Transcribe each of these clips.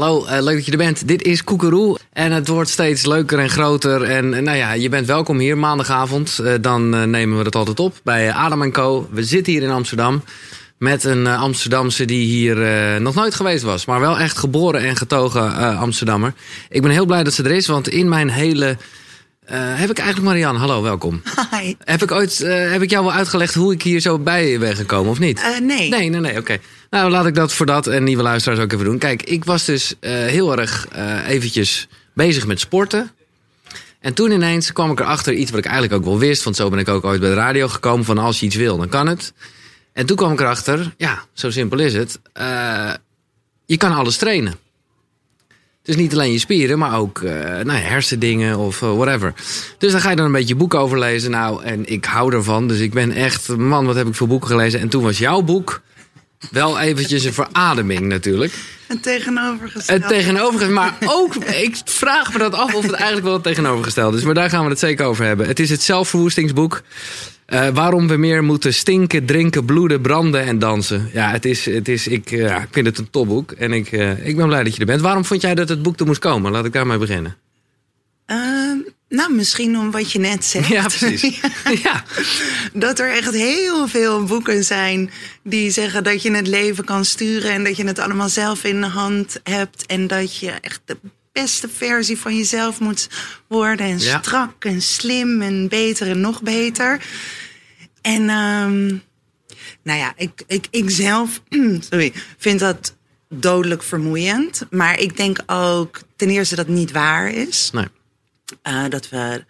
Hallo, uh, leuk dat je er bent. Dit is Koekeroe en het wordt steeds leuker en groter. En uh, nou ja, je bent welkom hier maandagavond. Uh, dan nemen we het altijd op bij Adam Co. We zitten hier in Amsterdam met een Amsterdamse die hier nog nooit geweest was. Maar wel echt geboren en getogen Amsterdammer. Ik ben heel blij dat ze er is, want in mijn hele... heb ik eigenlijk Marianne, hallo, welkom. Hi. Heb ik, ooit, heb ik jou wel uitgelegd hoe ik hier zo bij ben gekomen of niet? nee. Nee, nee, nee, oké. Nou, laat ik dat voor dat en nieuwe luisteraars ook even doen. Kijk, ik was dus uh, heel erg uh, eventjes bezig met sporten. En toen ineens kwam ik erachter iets wat ik eigenlijk ook wel wist. Want zo ben ik ook ooit bij de radio gekomen. Van als je iets wil, dan kan het. En toen kwam ik erachter, ja, zo simpel is het. Uh, je kan alles trainen. Dus niet alleen je spieren, maar ook nou ja, hersendingen of whatever. Dus dan ga je dan een beetje boeken over lezen. Nou, en ik hou ervan. Dus ik ben echt, man, wat heb ik voor boeken gelezen. En toen was jouw boek wel eventjes een verademing natuurlijk. Het tegenovergestelde. Het tegenovergestelde. Maar ook, ik vraag me dat af of het eigenlijk wel het tegenovergestelde is. Maar daar gaan we het zeker over hebben. Het is het zelfverwoestingsboek. Uh, waarom we meer moeten stinken, drinken, bloeden, branden en dansen. Ja, het is, het is, ik, uh, ik vind het een topboek. En ik, uh, ik ben blij dat je er bent. Waarom vond jij dat het boek er moest komen? Laat ik daarmee beginnen. Ehm, nou, misschien om wat je net zegt. Ja, precies. ja. Dat er echt heel veel boeken zijn die zeggen dat je het leven kan sturen en dat je het allemaal zelf in de hand hebt en dat je echt de beste versie van jezelf moet worden en ja. strak en slim en beter en nog beter. En um, nou ja, ik, ik, ik zelf sorry, vind dat dodelijk vermoeiend. Maar ik denk ook ten eerste dat het niet waar is. Nee. Uh, dat we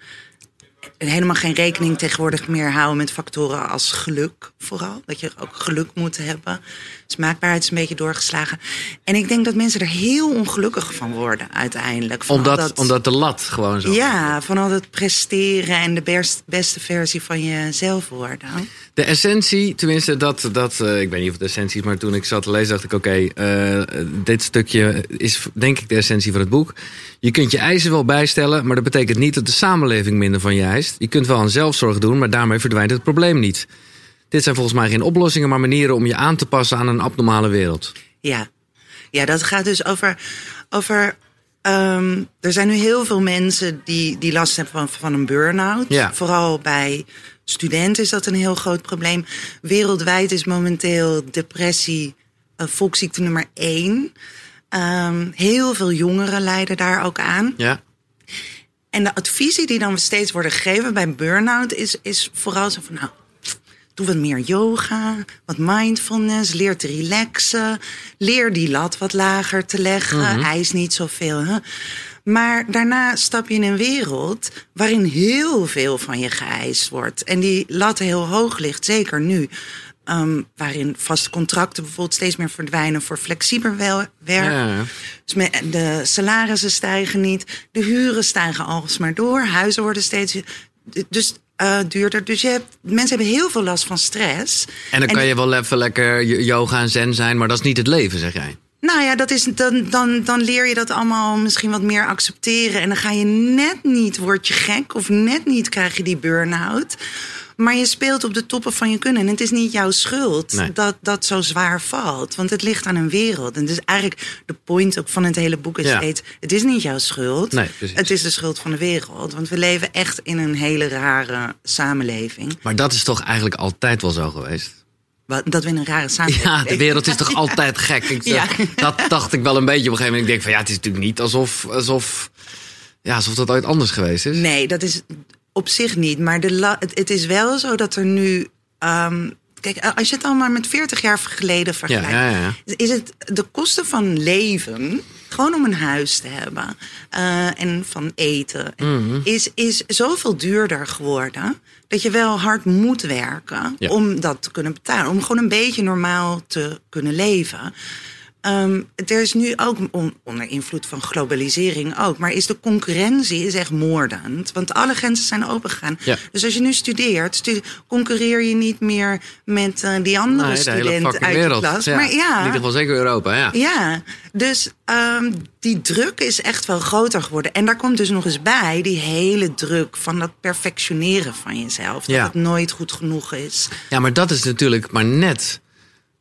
helemaal geen rekening tegenwoordig meer houden met factoren als geluk vooral. Dat je ook geluk moet hebben. Smaakbaarheid is een beetje doorgeslagen. En ik denk dat mensen er heel ongelukkig van worden uiteindelijk. Van omdat, dat, omdat de lat gewoon zo... Ja, van al het presteren en de best, beste versie van jezelf worden. De essentie, tenminste, dat, dat uh, ik weet niet of het de essentie is, maar toen ik zat te lezen, dacht ik: oké, uh, dit stukje is denk ik de essentie van het boek. Je kunt je eisen wel bijstellen, maar dat betekent niet dat de samenleving minder van je eist. Je kunt wel aan zelfzorg doen, maar daarmee verdwijnt het probleem niet. Dit zijn volgens mij geen oplossingen, maar manieren om je aan te passen aan een abnormale wereld. Ja, ja dat gaat dus over. over um, er zijn nu heel veel mensen die, die last hebben van, van een burn-out. Ja. Vooral bij studenten is dat een heel groot probleem. Wereldwijd is momenteel depressie uh, volksziekte nummer één. Um, heel veel jongeren lijden daar ook aan. Ja. En de adviezen die dan steeds worden gegeven bij burn-out is, is vooral zo van... Nou, doe wat meer yoga, wat mindfulness, leer te relaxen. Leer die lat wat lager te leggen, mm -hmm. eis niet zoveel. Hè? Maar daarna stap je in een wereld waarin heel veel van je geëist wordt. En die lat heel hoog ligt, zeker nu. Um, waarin vaste contracten bijvoorbeeld steeds meer verdwijnen voor flexibeler werk. Ja. Dus de salarissen stijgen niet, de huren stijgen alsmaar door, huizen worden steeds. Dus uh, duurder. Dus je hebt, mensen hebben heel veel last van stress. En dan kan je wel even lekker yoga en zen zijn, maar dat is niet het leven, zeg jij. Nou ja, dat is, dan, dan, dan leer je dat allemaal misschien wat meer accepteren. En dan ga je net niet, word je gek of net niet krijg je die burn-out. Maar je speelt op de toppen van je kunnen. En het is niet jouw schuld nee. dat dat zo zwaar valt. Want het ligt aan een wereld. En dus eigenlijk de point ook van het hele boek is Ja. steeds... het is niet jouw schuld. Nee, het is de schuld van de wereld. Want we leven echt in een hele rare samenleving. Maar dat is toch eigenlijk altijd wel zo geweest? Dat we in een rare samenleving Ja, de wereld is toch altijd gek? Ik, Ja. Dat dacht ik wel een beetje op een gegeven moment. Ik denk van ja, het is natuurlijk niet alsof, alsof, ja, alsof dat ooit anders geweest is. Nee, dat is op zich niet. Maar de la- het, het is wel zo dat er nu. ehm, kijk, als je het allemaal met 40 jaar geleden vergelijkt, ja, ja. is het de kosten van leven. Gewoon om een huis te hebben eh, en van eten, Mhm. is, is zoveel duurder geworden. Dat je wel hard moet werken om dat te kunnen betalen. Om gewoon een beetje normaal te kunnen leven. Ehm, er is nu ook on- onder invloed van globalisering ook, maar is de concurrentie is echt moordend. Want alle grenzen zijn opengegaan. Ja. Dus als je nu studeert, stu- concurreer je niet meer met eh, die andere Nee, de hele student fucking uit wereld. klas. Ja, Maar ja, In ieder geval zeker Europa, ja. ja, dus ehm, die druk is echt wel groter geworden. En daar komt dus nog eens bij die hele druk van dat perfectioneren van jezelf. Dat Ja. het nooit goed genoeg is. Ja, maar dat is natuurlijk maar net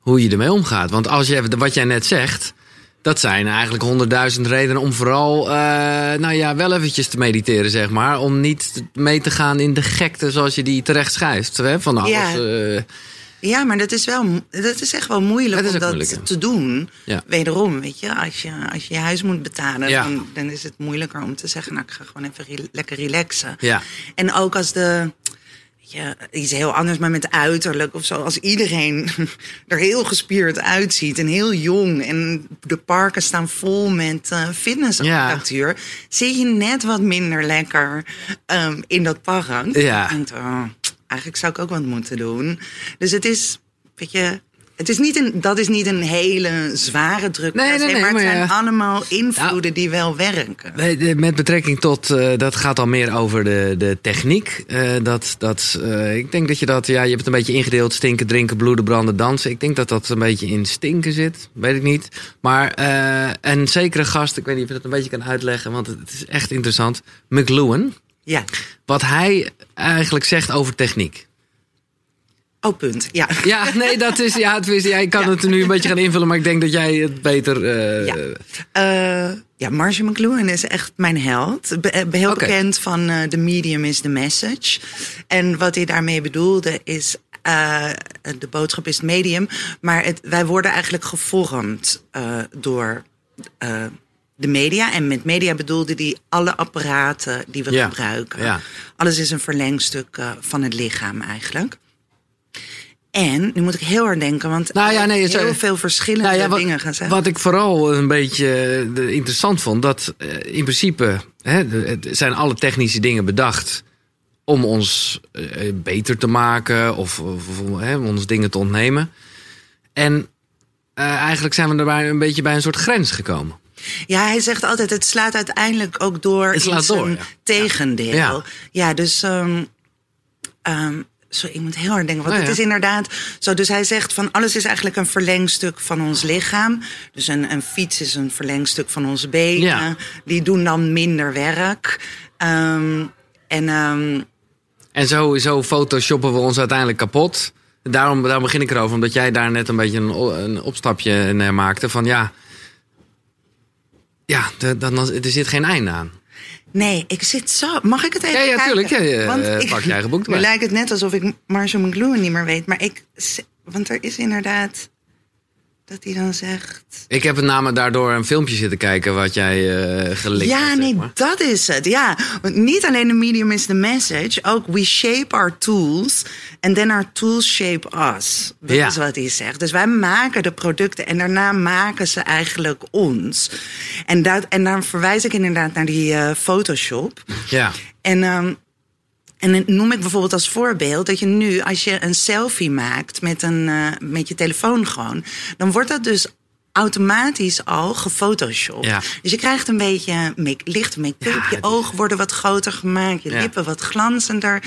hoe je ermee omgaat. Want als je, wat jij net zegt, Dat zijn eigenlijk honderdduizend redenen om vooral, uh, nou ja, wel eventjes te mediteren, zeg maar. Om niet mee te gaan in de gekte zoals je die terecht schrijft. Hè? Van alles. Ja. Uh, ja, maar dat is wel, dat is echt wel moeilijk Dat om dat moeilijk, te doen. Ja. Wederom, weet je, als je als je, je huis moet betalen, Ja. dan, dan is het moeilijker om te zeggen, nou, ik ga gewoon even re- lekker relaxen. ja. En ook als de. Je, iets heel anders, maar met uiterlijk of zo. Als iedereen er heel gespierd uitziet en heel jong. En de parken staan vol met eh fitnessapparatuur. Zie je net wat minder lekker ehm, in dat park. Ja. Denk, oh, eigenlijk zou ik ook wat moeten doen. Dus het is, weet je. Het is niet een, dat is niet een hele zware druk. Nee, per se, nee, nee, maar het maar zijn ja. allemaal invloeden die wel werken. Met betrekking tot, eh, dat gaat al meer over de, de techniek. Eh, dat, dat, eh, ik denk dat je dat, ja, je hebt het een beetje ingedeeld. Stinken, drinken, bloeden, branden, dansen. Ik denk dat dat een beetje in stinken zit. Weet ik niet. Maar een zekere gast, ik weet niet of je dat een beetje kan uitleggen. Want het is echt interessant. McLuhan. Ja. Wat hij eigenlijk zegt over techniek. Oh, punt. Ja. Ja, nee, dat is, ja, het is, ja, ik kan het nu een beetje gaan invullen. Maar ik denk dat jij het beter... eh, Ja. Eh, ja, McLuhan is echt mijn held. Be- eh, heel bekend van eh The Medium is the Message. En wat hij daarmee bedoelde is... de boodschap is het medium. Maar het, wij worden eigenlijk gevormd door de media. En met media bedoelde hij alle apparaten die we Ja, gebruiken. ja. Alles is een verlengstuk van het lichaam eigenlijk. En, nu moet ik heel hard denken, want Nou ja, nee, heel veel verschillende Nou ja, wat, dingen gaan zeggen. wat ik vooral een beetje eh, interessant vond, dat eh, in principe hè, het zijn alle technische dingen bedacht om ons eh, beter te maken of, of, of, hè, om ons dingen te ontnemen. En eigenlijk zijn we daarbij een beetje bij een soort grens gekomen. Ja, hij zegt altijd, het slaat uiteindelijk ook door Het in slaat zijn door, ja. tegendeel. Ja. Ja, dus... ehm ehm, sorry, ik moet heel hard denken. Want Nou het is inderdaad zo. Dus hij zegt van alles is eigenlijk een verlengstuk van ons lichaam. Dus een, een fiets is een verlengstuk van onze benen. Ja. Die doen dan minder werk. Ehm, en ehm, En zo, zo photoshoppen we ons uiteindelijk kapot. Daarom, daarom begin ik erover, omdat jij daar net een beetje een, een opstapje in eh, maakte. Van ja, ja dan, er zit geen einde aan. Nee, ik zit zo. Mag ik het even Ja, ja, kijken? tuurlijk. Ja, ja, Want eh, ik- pak je eigen boek Nu erbij. lijkt het net alsof ik Marshall McLuhan niet meer weet. Maar ik... Want er is inderdaad... Dat hij dan zegt... Ik heb het namelijk daardoor een filmpje zitten kijken wat jij eh gelinkt Ja, hebt, zeg nee, maar. dat is het. Ja, want niet alleen de medium is the message. Ook we shape our tools. And then our tools shape us. Dat Ja. is wat hij zegt. Dus wij maken de producten en daarna maken ze eigenlijk ons. En, dat, en dan verwijs ik inderdaad naar die eh, Photoshop. Ja, En, ehm, en dan noem ik bijvoorbeeld als voorbeeld dat je nu, als je een selfie maakt met, een, eh, met je telefoon gewoon, dan wordt dat dus automatisch al gefotoshopt. Ja. Dus je krijgt een beetje make, lichte make-up, Ja, je ogen worden wat groter gemaakt, je Ja. lippen wat glanzender,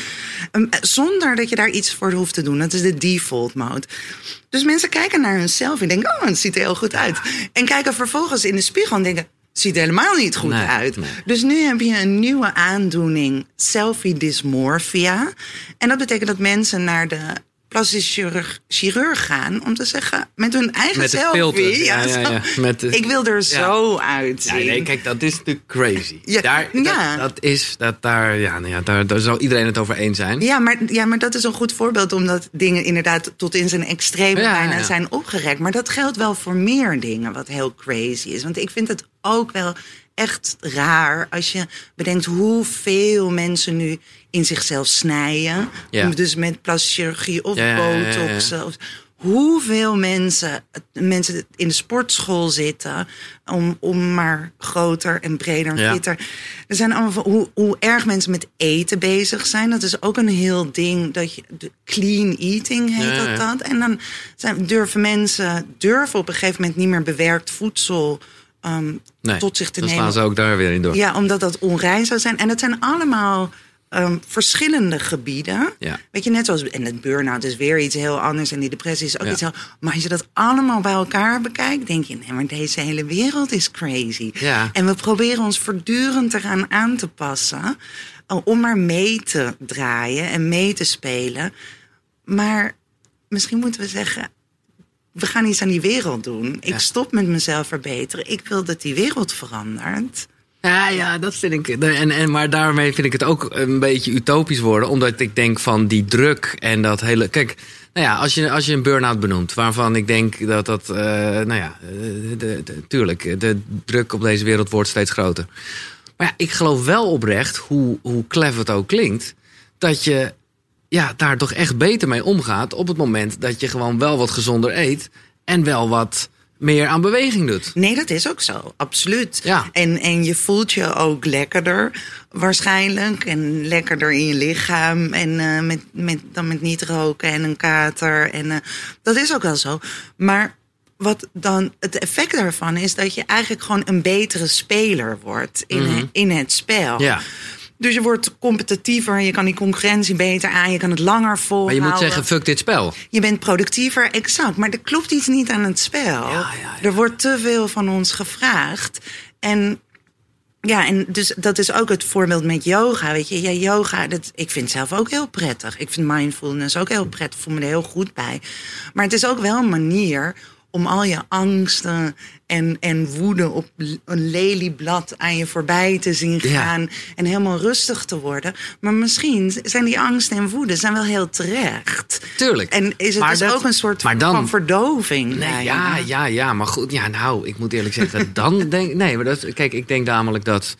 Ehm, zonder dat je daar iets voor hoeft te doen. Dat is de default mode. Dus mensen kijken naar hun selfie en denken, oh, het ziet er heel goed uit. En kijken vervolgens in de spiegel en denken, ziet er helemaal niet goed Nee, uit. nee. Dus nu heb je een nieuwe aandoening, selfie dysmorphia. En dat betekent dat mensen naar de plastisch chirurg, chirurg gaan om te zeggen met hun eigen Met selfie. Ja, ja, ja. Met de- Ik wil er zo ja uitzien. nee, kijk, dat is natuurlijk crazy. Ja, daar, ja. Dat, dat is, dat, daar, ja, nou ja, daar, daar zal iedereen het over eens zijn. Ja maar, ja, maar dat is een goed voorbeeld omdat dingen inderdaad tot in zijn extreme bijna zijn opgerekt. Maar dat geldt wel voor meer dingen wat heel crazy is. Want ik vind het ook wel echt raar als je bedenkt hoeveel mensen nu in zichzelf snijden. Ja. Dus met plastische chirurgie of Ja, botox. Of, hoeveel mensen, mensen in de sportschool zitten om, om maar groter en breder en Ja. fitter. Er zijn allemaal hoe, hoe erg mensen met eten bezig zijn. Dat is ook een heel ding. Dat je, de clean eating heet Ja, ja, dat dat. En dan zijn, durven mensen durven op een gegeven moment niet meer bewerkt voedsel ehm, Nee, tot zich te dan nemen. slaan ze ook daar weer in door. Ja, omdat dat onrein zou zijn. En het zijn allemaal ehm, verschillende gebieden. Ja. Weet je, net zoals... En het burn-out is weer iets heel anders. En die depressie is ook Ja. iets heel... Maar als je dat allemaal bij elkaar bekijkt... denk je, nee, maar deze hele wereld is crazy. Ja. En we proberen ons voortdurend eraan aan te passen... eh, om maar mee te draaien en mee te spelen. Maar misschien moeten we zeggen... we gaan iets aan die wereld doen. Ik Ja. stop met mezelf verbeteren. Ik wil dat die wereld verandert. Ja, ja, dat vind ik. En, en, maar daarmee vind ik het ook een beetje utopisch worden. Omdat ik denk van die druk en dat hele. Kijk, nou ja, als je, als je een burn-out benoemt, waarvan ik denk dat dat. eh, nou ja, eh, de, de, tuurlijk, de druk op deze wereld wordt steeds groter. Maar ja, ik geloof wel oprecht, hoe, hoe clever het ook klinkt, dat je ja, daar toch echt beter mee omgaat op het moment dat je gewoon wel wat gezonder eet en wel wat meer aan beweging doet. Nee, dat is ook zo, absoluut. Ja. En, en je voelt je ook lekkerder, waarschijnlijk. En lekkerder in je lichaam. En eh, met, met, dan met niet roken en een kater. En eh, dat is ook wel zo. Maar wat dan het effect daarvan is dat je eigenlijk gewoon een betere speler wordt in, in het spel. Mhm. Ja. Dus je wordt competitiever, je kan die concurrentie beter aan, je kan het langer Maar volhouden. je moet zeggen, fuck dit spel. Je bent productiever, exact. Maar er klopt iets niet aan het spel. Ja, ja, ja. Er wordt te veel van ons gevraagd. En ja, en dus dat is ook het voorbeeld met yoga. Weet je, ja, yoga, dat, ik vind zelf ook heel prettig. Ik vind mindfulness ook heel prettig. Voel me er heel goed bij. Maar het is ook wel een manier om al je angsten en, en woede op een lelieblad aan je voorbij te zien Ja. gaan. En helemaal rustig te worden. Maar misschien zijn die angsten en woede zijn wel heel terecht. Tuurlijk. En is het Maar dus dat- ook een soort dan- van verdoving? Nee, ja, ja, ja, maar goed. Ja, nou, ik moet eerlijk zeggen, dan denk Nee, maar dat, kijk, ik denk namelijk dat.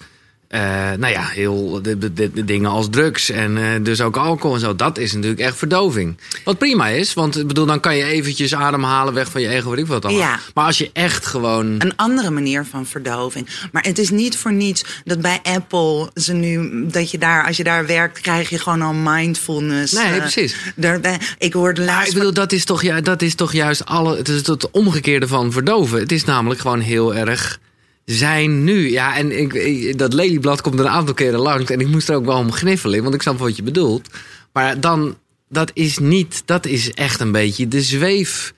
Eh, nou ja, heel de, de, de, de dingen als drugs en eh, dus ook alcohol en zo, dat is natuurlijk echt verdoving. Wat prima is, want ik bedoel, dan kan je eventjes ademhalen weg van je ego, weet ik wat allemaal. Ja. Maar als je echt gewoon. Een andere manier van verdoving. Maar het is niet voor niets dat bij Apple ze nu dat je daar, als je daar werkt, krijg je gewoon al mindfulness. Nee, eh, precies. Daarbij, ik hoorde Maar laatst. ik bedoel, dat is toch, ja, dat is toch juist alle. Het is het omgekeerde van verdoven. Het is namelijk gewoon heel erg zijn nu. Ja, en ik, dat lelieblad komt er een aantal keren langs. En ik moest er ook wel om gniffelen, want ik snap wat je bedoelt. Maar dan, dat is niet, dat is echt een beetje de zweef.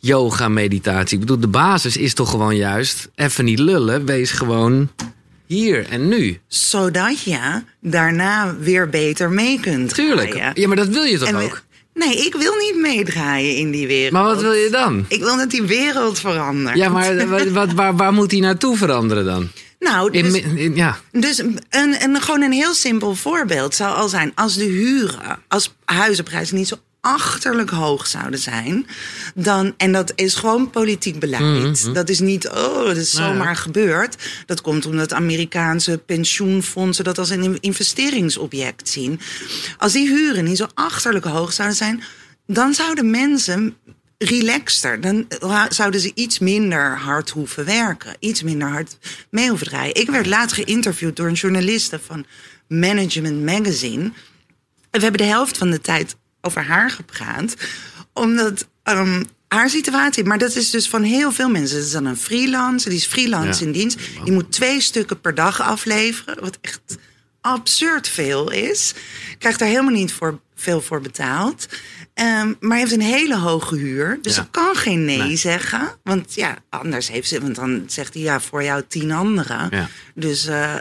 Yoga meditatie. Ik bedoel, de basis is toch gewoon juist. Even niet lullen, wees gewoon hier en nu. zodat je daarna weer beter mee kunt Tuurlijk. draaien. Ja, maar dat wil je toch En ook? Nee, ik wil niet meedraaien in die wereld. Maar wat wil je dan? Ik wil dat die wereld verandert. Ja, maar wat, wat, waar, waar moet hij naartoe veranderen dan? Nou, In, dus, in- ja. Dus een, een, gewoon een heel simpel voorbeeld zou al zijn... als de huren, als huizenprijzen niet zo achterlijk hoog zouden zijn... Dan, en dat is gewoon politiek beleid. Dat is niet, oh, dat is Nou zomaar gebeurd. Dat komt omdat Amerikaanse pensioenfondsen... dat als een investeringsobject zien. Als die huren niet zo achterlijk hoog zouden zijn... dan zouden mensen relaxter. Dan zouden ze iets minder hard hoeven werken. Iets minder hard mee hoeven draaien. Ik werd laatst geïnterviewd door een journaliste van Management Magazine. En we hebben de helft van de tijd over haar gepraat. Omdat ehm, haar situatie... Maar dat is dus van heel veel mensen. Dat is dan een freelancer. Die is freelance Ja. in dienst. Die moet twee stukken per dag afleveren. Wat echt absurd veel is. Krijgt daar helemaal niet voor, veel voor betaald. Ehm, maar heeft een hele hoge huur. Dus Ja. ze kan geen nee, Nee. zeggen. Want ja, anders heeft ze... Want dan zegt hij ja, voor jou tien anderen. Ja. Dus, eh,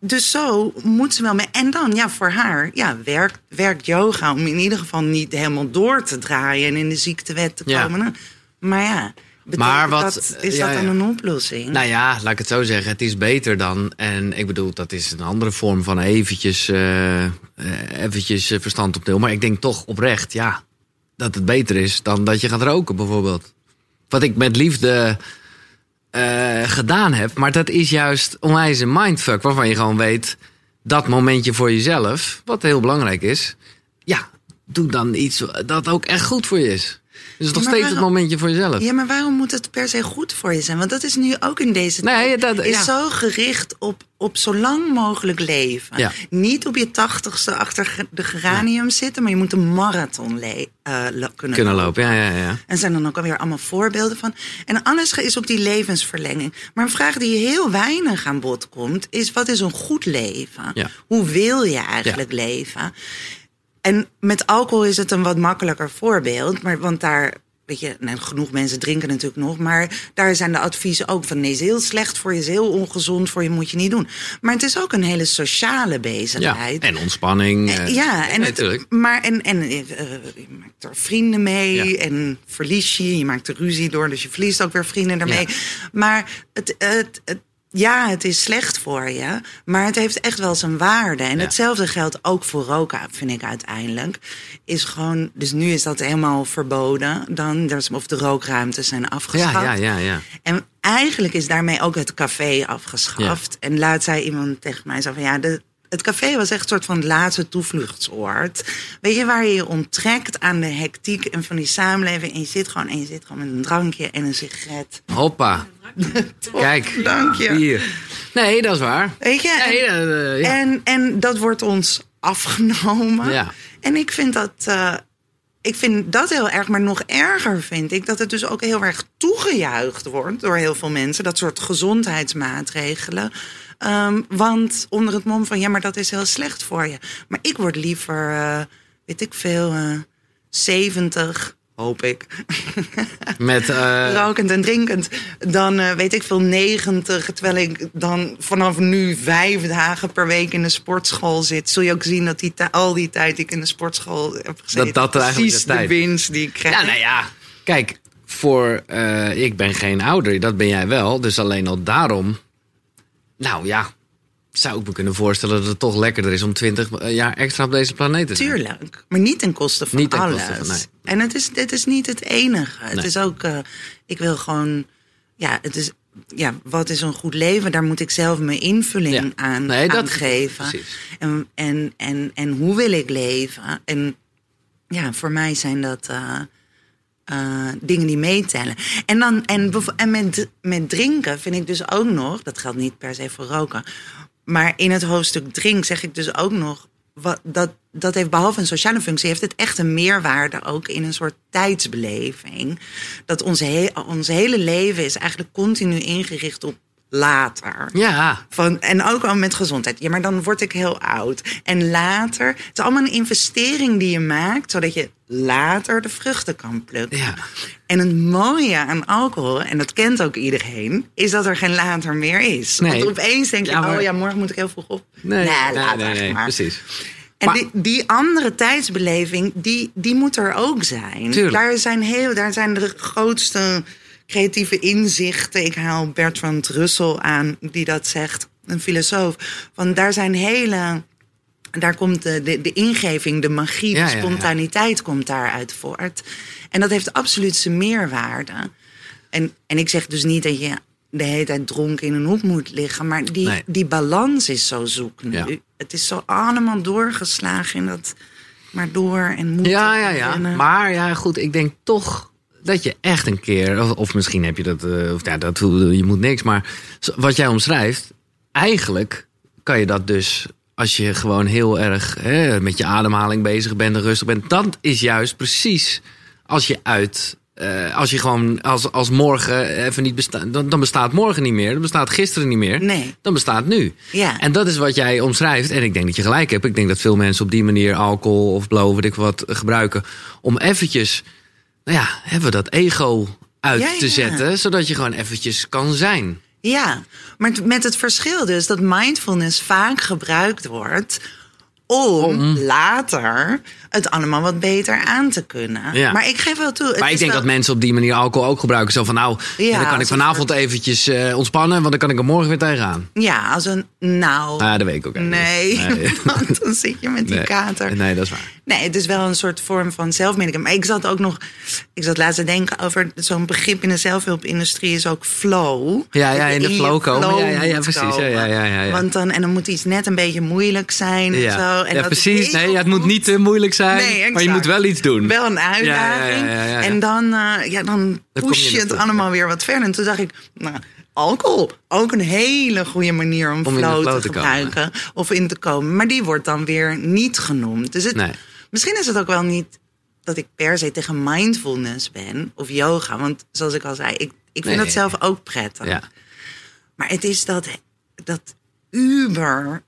dus zo moet ze wel mee. En dan, ja, voor haar, ja, werkt, werkt yoga om in ieder geval niet helemaal door te draaien en in de ziektewet te Ja. komen. Maar ja, Maar wat- dat, is ja, dat dan een oplossing? Nou ja, laat ik het zo zeggen. Het is beter dan. En ik bedoel, dat is een andere vorm van eventjes, eh, eh, eventjes eh, verstand op nul. Maar ik denk toch oprecht, ja, dat het beter is dan dat je gaat roken, bijvoorbeeld. Wat ik met liefde eh, gedaan heb. Maar dat is juist onwijs een mindfuck. Waarvan je gewoon weet, dat momentje voor jezelf, wat heel belangrijk is. Ja, doe dan iets dat ook echt goed voor je is. Dus het is nog steeds het momentje voor jezelf. Ja, maar waarom moet het per se goed voor je zijn? Want dat is nu ook in deze Nee, tijd. dat- is ja. zo gericht op, op zo lang mogelijk leven. Ja. Niet op je tachtigste achter de geranium zitten, maar je moet een marathon le- eh, lo- kunnen, Kunnen lopen, ja, ja, ja. En zijn dan ook alweer allemaal voorbeelden van. En alles is ook die levensverlenging. Maar een vraag die heel weinig aan bod komt, is wat is een goed leven? Hoe wil je eigenlijk leven? En met alcohol is het een wat makkelijker voorbeeld. Maar want daar weet je, nou, genoeg mensen drinken natuurlijk nog. Maar daar zijn de adviezen ook van nee, is heel slecht voor je, is heel ongezond voor je, moet je niet doen. Maar het is ook een hele sociale Ja, bezigheid. en ontspanning. Eh, ja, en, natuurlijk. maar en, en eh, je maakt er vrienden mee Ja. en verlies je. Je maakt er ruzie door, dus je verliest ook weer vrienden daarmee. Ja. Maar het, het, het, ja, het is slecht voor je, maar het heeft echt wel zijn waarde. En Ja. hetzelfde geldt ook voor roken, vind ik uiteindelijk. Is gewoon, dus nu is dat helemaal verboden. Dan, of de rookruimtes zijn afgeschaft. Ja, ja, ja, ja. En eigenlijk is daarmee ook het café afgeschaft. En laat zei iemand tegen mij zo van ja, de, het café was echt een soort van het laatste toevluchtsoord. Weet je, waar je je onttrekt aan de hectiek en van die samenleving. En je zit gewoon, en je zit gewoon met een drankje en een sigaret. Hoppa. Kijk, dank je. hier. Nee, dat is waar. Weet je? Nee, en, eh, ja. en, en dat wordt ons afgenomen. Ja. En ik vind dat. eh, ik vind dat heel erg, maar nog erger vind ik dat het dus ook heel erg toegejuicht wordt door heel veel mensen. Dat soort gezondheidsmaatregelen. Ehm, want onder het mom van ja, maar dat is heel slecht voor je. Maar ik word liever, eh, weet ik veel, eh 70, hoop ik. Met, eh, rokend en drinkend. Dan eh, weet ik veel 90. Terwijl ik dan vanaf nu vijf dagen per week in de sportschool zit. Zul je ook zien dat die al die tijd die ik in de sportschool heb gezeten. Dat dat eigenlijk precies de tijd- winst die ik krijg. ja, nou ja. Kijk, voor, eh, ik ben geen ouder, dat ben jij wel. Dus alleen al daarom, nou ja, zou ik me kunnen voorstellen dat het toch lekkerder is om 20 jaar extra op deze planeet te zijn. Tuurlijk, maar niet ten koste van Niet ten alles. koste van, nee. En het is, het is niet het enige. Het is ook, eh, ik wil gewoon, ja, het is, ja, wat is een goed leven? Daar moet ik zelf mijn invulling Ja. aan, Nee, dat- aan geven. precies. En, en, en, en hoe wil ik leven? En ja, voor mij zijn dat eh, eh, dingen die meetellen. En, dan, en, en met, met drinken vind ik dus ook nog, dat geldt niet per se voor roken, maar in het hoofdstuk drink zeg ik dus ook nog, wat, dat, dat heeft behalve een sociale functie, heeft het echt een meerwaarde ook in een soort tijdsbeleving. Dat onze, ons hele leven is eigenlijk continu ingericht op later. Ja, Van, en ook al met gezondheid. Ja, maar dan word ik heel oud. En later, het is allemaal een investering die je maakt, zodat je later de vruchten kan plukken. ja. En het mooie aan alcohol, en dat kent ook iedereen, is dat er geen later meer is. Nee. Want opeens denk je, Ja, maar- oh ja, morgen moet ik heel vroeg op. Nee, nee, later nee, nee, maar. precies. En Maar- die, die andere tijdsbeleving, die, die moet er ook zijn. Tuurlijk. Daar zijn, heel, daar zijn de grootste creatieve inzichten. Ik haal Bertrand Russell aan, die dat zegt, een filosoof. Want daar zijn hele... Daar komt de, de, de ingeving, de magie, Ja, de ja, ja. spontaniteit komt daaruit voort. En dat heeft absoluut zijn meerwaarde. En, en ik zeg dus niet dat je de hele tijd dronken in een hoek moet liggen. Maar die, Nee. die balans is zo zoek nu. Ja. Het is zo allemaal doorgeslagen in dat maar door en moeten. Ja, ja, ja. rennen. Maar ja, goed, ik denk toch dat je echt een keer, of, of misschien heb je dat, eh, of ja, dat, je moet niks, maar wat jij omschrijft, eigenlijk kan je dat dus, als je gewoon heel erg hè, met je ademhaling bezig bent en rustig bent, dat is juist precies als je uit. eh, als je gewoon als, als morgen even niet bestaat, dan, dan bestaat morgen niet meer. Dan bestaat gisteren niet meer. Nee. Dan bestaat nu. Ja. En dat is wat jij omschrijft. En ik denk dat je gelijk hebt. Ik denk dat veel mensen op die manier alcohol of blow, weet ik wat, gebruiken. Om eventjes, ja, hebben we dat ego uit Ja, te ja. zetten. Zodat je gewoon eventjes kan zijn. Ja, maar met het verschil dus dat mindfulness vaak gebruikt wordt om, later het allemaal wat beter aan te kunnen. Ja. Maar ik geef wel toe. het Maar ik denk wel- dat mensen op die manier alcohol ook gebruiken. Zo van nou, Ja, dan kan ik een vanavond eventjes eh, ontspannen. Want dan kan ik er morgen weer tegenaan. Ja, als een nou. Ah, dat weet ik ook eigenlijk nee. Nee. want dan zit je met die Nee. kater. Nee, dat is waar. Nee, het is wel een soort vorm van zelfmedicament. Maar ik zat ook nog, ik zat laatst te denken over zo'n begrip in de zelfhulpindustrie is ook flow. Ja, ja, in de flow komen. Ja, ja, precies. Ja, komen. ja, ja, ja, ja. Want dan, en dan moet iets net een beetje moeilijk zijn en Ja, zo. En ja dat precies. Nee, ja, het moet niet te moeilijk zijn. Nee, maar je moet wel iets doen. Wel een uitdaging. Ja, ja, ja, ja, ja. En dan, eh, ja, dan push je je het allemaal weer wat verder. En toen dacht ik, nou, alcohol, ook een hele goede manier om, flow flow te te komen. gebruiken. Of in te komen. Maar die wordt dan weer niet genoemd. Dus het, Nee. Misschien is het ook wel niet dat ik per se tegen mindfulness ben. Of yoga. Want zoals ik al zei, ik, ik vind Nee. dat zelf ook prettig. Ja. Maar het is dat, dat uber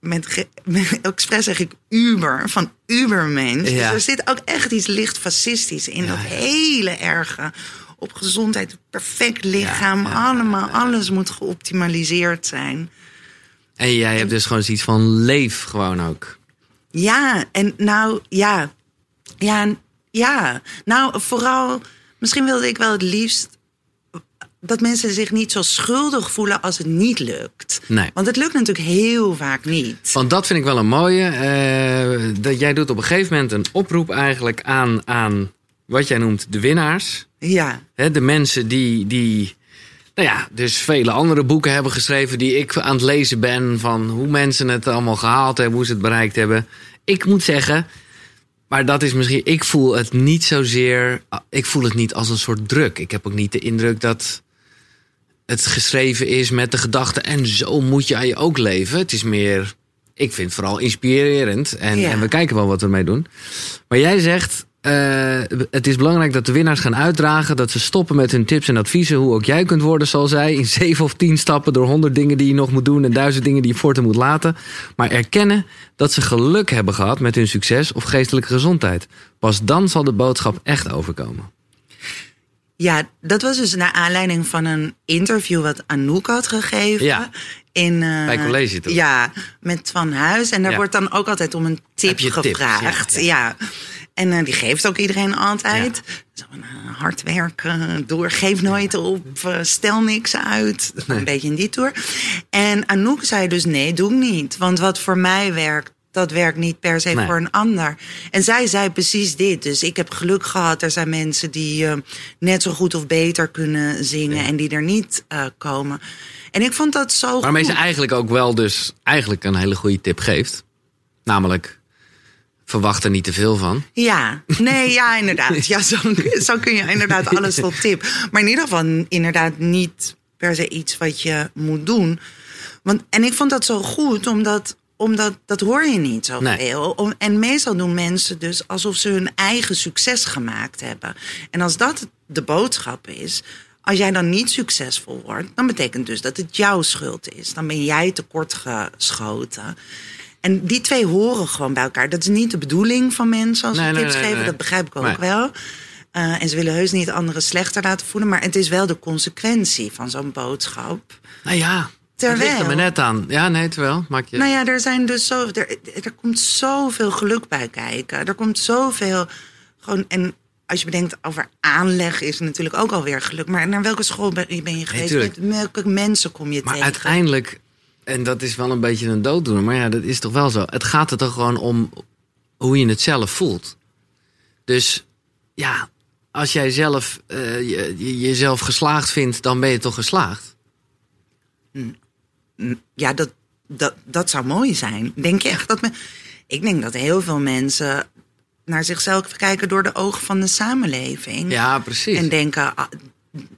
met, met expres zeg ik Uber, van Ubermensch. Ja. Dus er zit ook echt iets licht fascistisch in. Ja, dat hele erge op gezondheid, perfect lichaam, allemaal, alles moet geoptimaliseerd zijn. En jij hebt dus gewoon zoiets van leef gewoon ook. Ja, en nou, ja. Ja, ja. Nou, vooral, misschien wilde ik wel het liefst dat mensen zich niet zo schuldig voelen als het niet lukt. Nee. Want het lukt natuurlijk heel vaak niet. Want dat vind ik wel een mooie. eh, dat jij doet op een gegeven moment een oproep eigenlijk aan, aan wat jij noemt de winnaars. Ja, Hè, de mensen die, die, nou ja, dus vele andere boeken hebben geschreven die ik aan het lezen ben van hoe mensen het allemaal gehaald hebben, hoe ze het bereikt hebben. Ik moet zeggen, maar dat is misschien, ik voel het niet zozeer, ik voel het niet als een soort druk. Ik heb ook niet de indruk dat het geschreven is met de gedachte en zo moet jij ook leven. Het is meer, ik vind het vooral inspirerend en, Ja. en we kijken wel wat we ermee doen. Maar jij zegt, eh, het is belangrijk dat de winnaars gaan uitdragen. Dat ze stoppen met hun tips en adviezen. Hoe ook jij kunt worden, zoals zij. In zeven of tien stappen door honderd dingen die je nog moet doen. En duizend dingen die je voortaan moet laten. Maar erkennen dat ze geluk hebben gehad met hun succes of geestelijke gezondheid. Pas dan zal de boodschap echt overkomen. ja, dat was dus naar aanleiding van een interview wat Anouk had gegeven. Ja. In, eh, Bij college toch? Ja, met Van Huis. En daar Ja. wordt dan ook altijd om een tip tips? gevraagd. Ja. En eh, die geeft ook iedereen altijd. Zo eh, hard werken, door, geef nooit op, stel niks uit. Een beetje in die tour. En Anouk zei dus nee, doe ik niet. Want wat voor mij werkt, dat werkt niet per se Nee. voor een ander. En zij zei precies dit. Dus ik heb geluk gehad. Er zijn mensen die eh, net zo goed of beter kunnen zingen... en die er niet eh, komen. En ik vond dat zo Waarmee goed. ze eigenlijk ook wel dus eigenlijk een hele goede tip geeft. Namelijk, verwacht er niet te veel van. Ja, nee, ja, inderdaad. Ja, zo, zo kun je inderdaad alles tot tip. Maar in ieder geval inderdaad niet per se iets wat je moet doen. Want, en ik vond dat zo goed, omdat, omdat dat hoor je niet zoveel. Om- En meestal doen mensen dus alsof ze hun eigen succes gemaakt hebben. En als dat de boodschap is, als jij dan niet succesvol wordt, dan betekent dus dat het jouw schuld is. Dan ben jij tekortgeschoten. En die twee horen gewoon bij elkaar. Dat is niet de bedoeling van mensen als ze Nee, tips nee, geven. Dat begrijp ik ook wel. Eh, en ze willen heus niet anderen slechter laten voelen. Maar het is wel de consequentie van zo'n boodschap. Nou ja, Terwijl- het er me net aan. Ja, nee, terwijl. Maak je... Nou ja, er zijn dus zo. Er, er komt zoveel geluk bij kijken. Er komt zoveel. Gewoon, en als je bedenkt over aanleg, is het natuurlijk ook alweer geluk. Maar naar welke school ben je, ben je geweest? Met welke mensen kom je Maar tegen? uiteindelijk, en dat is wel een beetje een dooddoener, maar ja, dat is toch wel zo. Het gaat er toch gewoon om hoe je het zelf voelt. Dus ja, als jij zelf eh, je, je- jezelf geslaagd vindt, dan ben je toch geslaagd. Ja, dat, dat, dat zou mooi zijn. Denk je echt dat me. Ik denk dat heel veel mensen naar zichzelf kijken door de ogen van de samenleving. Ja, precies. En denken, ah,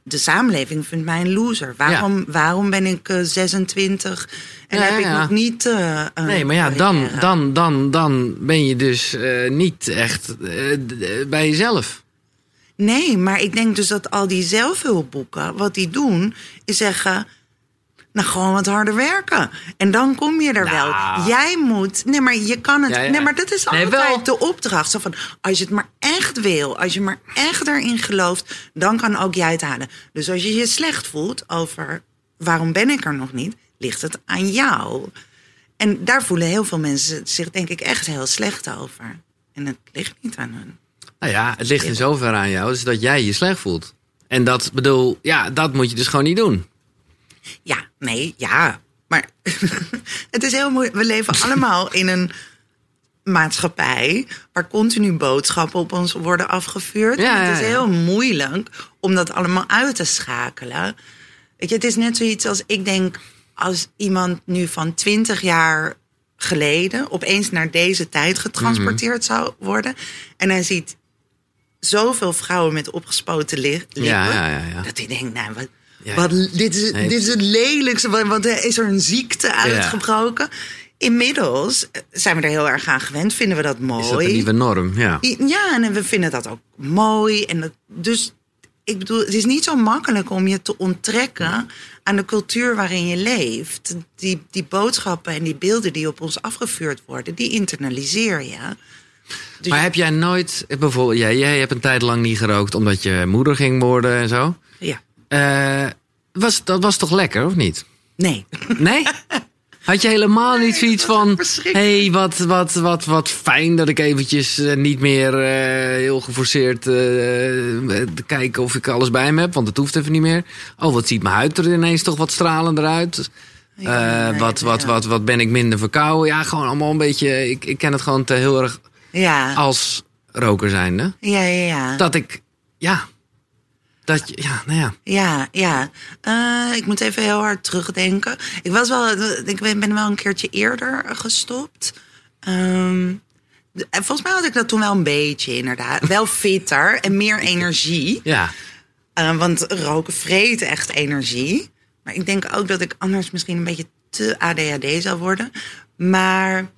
de samenleving vindt mij een loser. Waarom, waarom ben ik eh, 26 en Ja, heb ik ja. nog niet... eh, Nee, maar ja, dan, dan, dan, dan ben je dus eh, niet echt eh, bij jezelf. Nee, maar ik denk dus dat al die zelfhulpboeken, wat die doen, is zeggen... Nou, gewoon wat harder werken. En dan kom je er Nou. wel. Jij moet... Nee, maar je kan het... Ja, ja. Nee, maar dat is Nee, altijd wel. de opdracht. Zo van, als je het maar echt wil, als je maar echt erin gelooft... dan kan ook jij het halen. Dus als je je slecht voelt over... waarom ben ik er nog niet, ligt het aan jou. En daar voelen heel veel mensen zich denk ik echt heel slecht over. En het ligt niet aan hun. Nou ja, het ligt in zover aan jou, dus dat jij je slecht voelt. En dat bedoel, ja, dat moet je dus gewoon niet doen. Ja, nee, ja. Maar het is heel moeilijk. We leven allemaal in een maatschappij waar continu boodschappen op ons worden afgevuurd. Ja, en het is heel moeilijk om dat allemaal uit te schakelen. Weet je, het is net zoiets als ik denk, als iemand nu van 20 jaar geleden opeens naar deze tijd getransporteerd zou worden. En hij ziet zoveel vrouwen met opgespoten li- lippen. Ja, ja, ja, ja. Dat hij denkt, nou, wat, Ja. wat, dit, is, Nee. dit is het lelijkste. Wat is er een ziekte uitgebroken? Inmiddels zijn we er heel erg aan gewend. Vinden we dat mooi. Is dat een nieuwe norm? Ja. Ja, en we vinden dat ook mooi. En dat, dus ik bedoel, het is niet zo makkelijk om je te onttrekken aan de cultuur waarin je leeft. Die, die boodschappen en die beelden die op ons afgevuurd worden, die internaliseer je. Dus Maar heb jij nooit, bijvoorbeeld, jij, jij hebt een tijd lang niet gerookt omdat je moeder ging worden en zo. ja, Eh, was, dat was toch lekker, of niet? nee. Nee? Had je helemaal niet zoiets van... verschrikkelijk. hey, wat, wat, wat, wat fijn dat ik eventjes eh, niet meer eh, heel geforceerd te kijken of ik alles bij me heb. Want het hoeft even niet meer. Oh, wat ziet mijn huid er ineens toch wat stralender uit. Ja, nee, wat, wat, ja. wat, wat ben ik minder verkouden. Ja, gewoon allemaal een beetje... Ik, ik ken het gewoon te heel erg Ja, als roker zijnde. ja, ja. ja. Dat ik... Ja. Dat je... Ja, nou ja. Ja, ja. Eh, ik moet even heel hard terugdenken. Ik was wel, ik ben ben wel een keertje eerder gestopt. Ehm, en volgens mij had ik dat toen wel een beetje, inderdaad. Wel fitter en meer energie. Ja. Eh, want roken vreet echt energie. Maar ik denk ook dat ik anders misschien een beetje te ADHD zou worden. Maar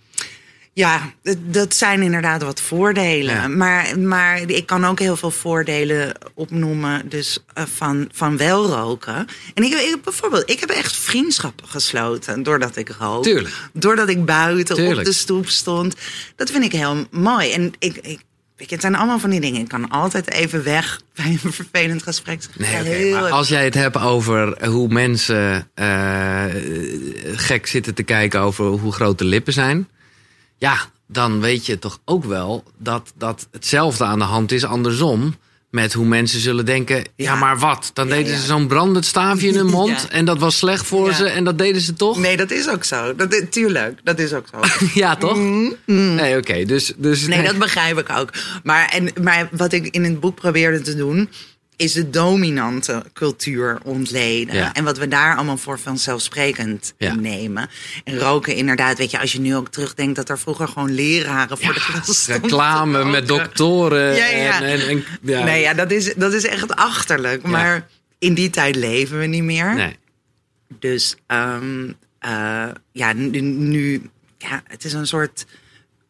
ja, dat- zijn inderdaad wat voordelen. Ja. Maar, maar ik kan ook heel veel voordelen opnoemen dus, eh, van, van wel roken. En ik, ik, bijvoorbeeld, ik heb echt vriendschappen gesloten doordat ik rook. Tuurlijk. Doordat ik buiten op de stoep stond. Dat vind ik heel mooi. En ik, ik, weet je, het zijn allemaal van die dingen. Ik kan altijd even weg bij een vervelend gesprek. Nee, maar als jij het hebt over hoe mensen eh, gek zitten te kijken over hoe groot de lippen zijn. Ja, dan weet je toch ook wel dat, dat hetzelfde aan de hand is andersom. Met hoe mensen zullen denken, ja, Ja. maar wat? Dan Ja, deden ja. ze zo'n brandend staafje in hun mond en dat was slecht voor ze en dat deden ze toch? Nee, dat is ook zo. Dat, is- tuurlijk, dat is ook zo. Ja, toch? Nee, oké. Dus, dus Mm-hmm. Nee, dat begrijp ik ook. Maar, en, maar wat ik in het boek probeerde te doen, is de dominante cultuur ontleden. Ja. En wat we daar allemaal voor vanzelfsprekend Ja. nemen. En roken inderdaad, weet je, als je nu ook terugdenkt dat er vroeger gewoon leraren voor de klas reclame met roken. doktoren. Ja, ja. En, en, en- ja. Nee, ja, dat is, dat is echt achterlijk. Maar in die tijd leven we niet meer. Nee. Dus ehm, eh, ja, nu, nu, ja, het is een soort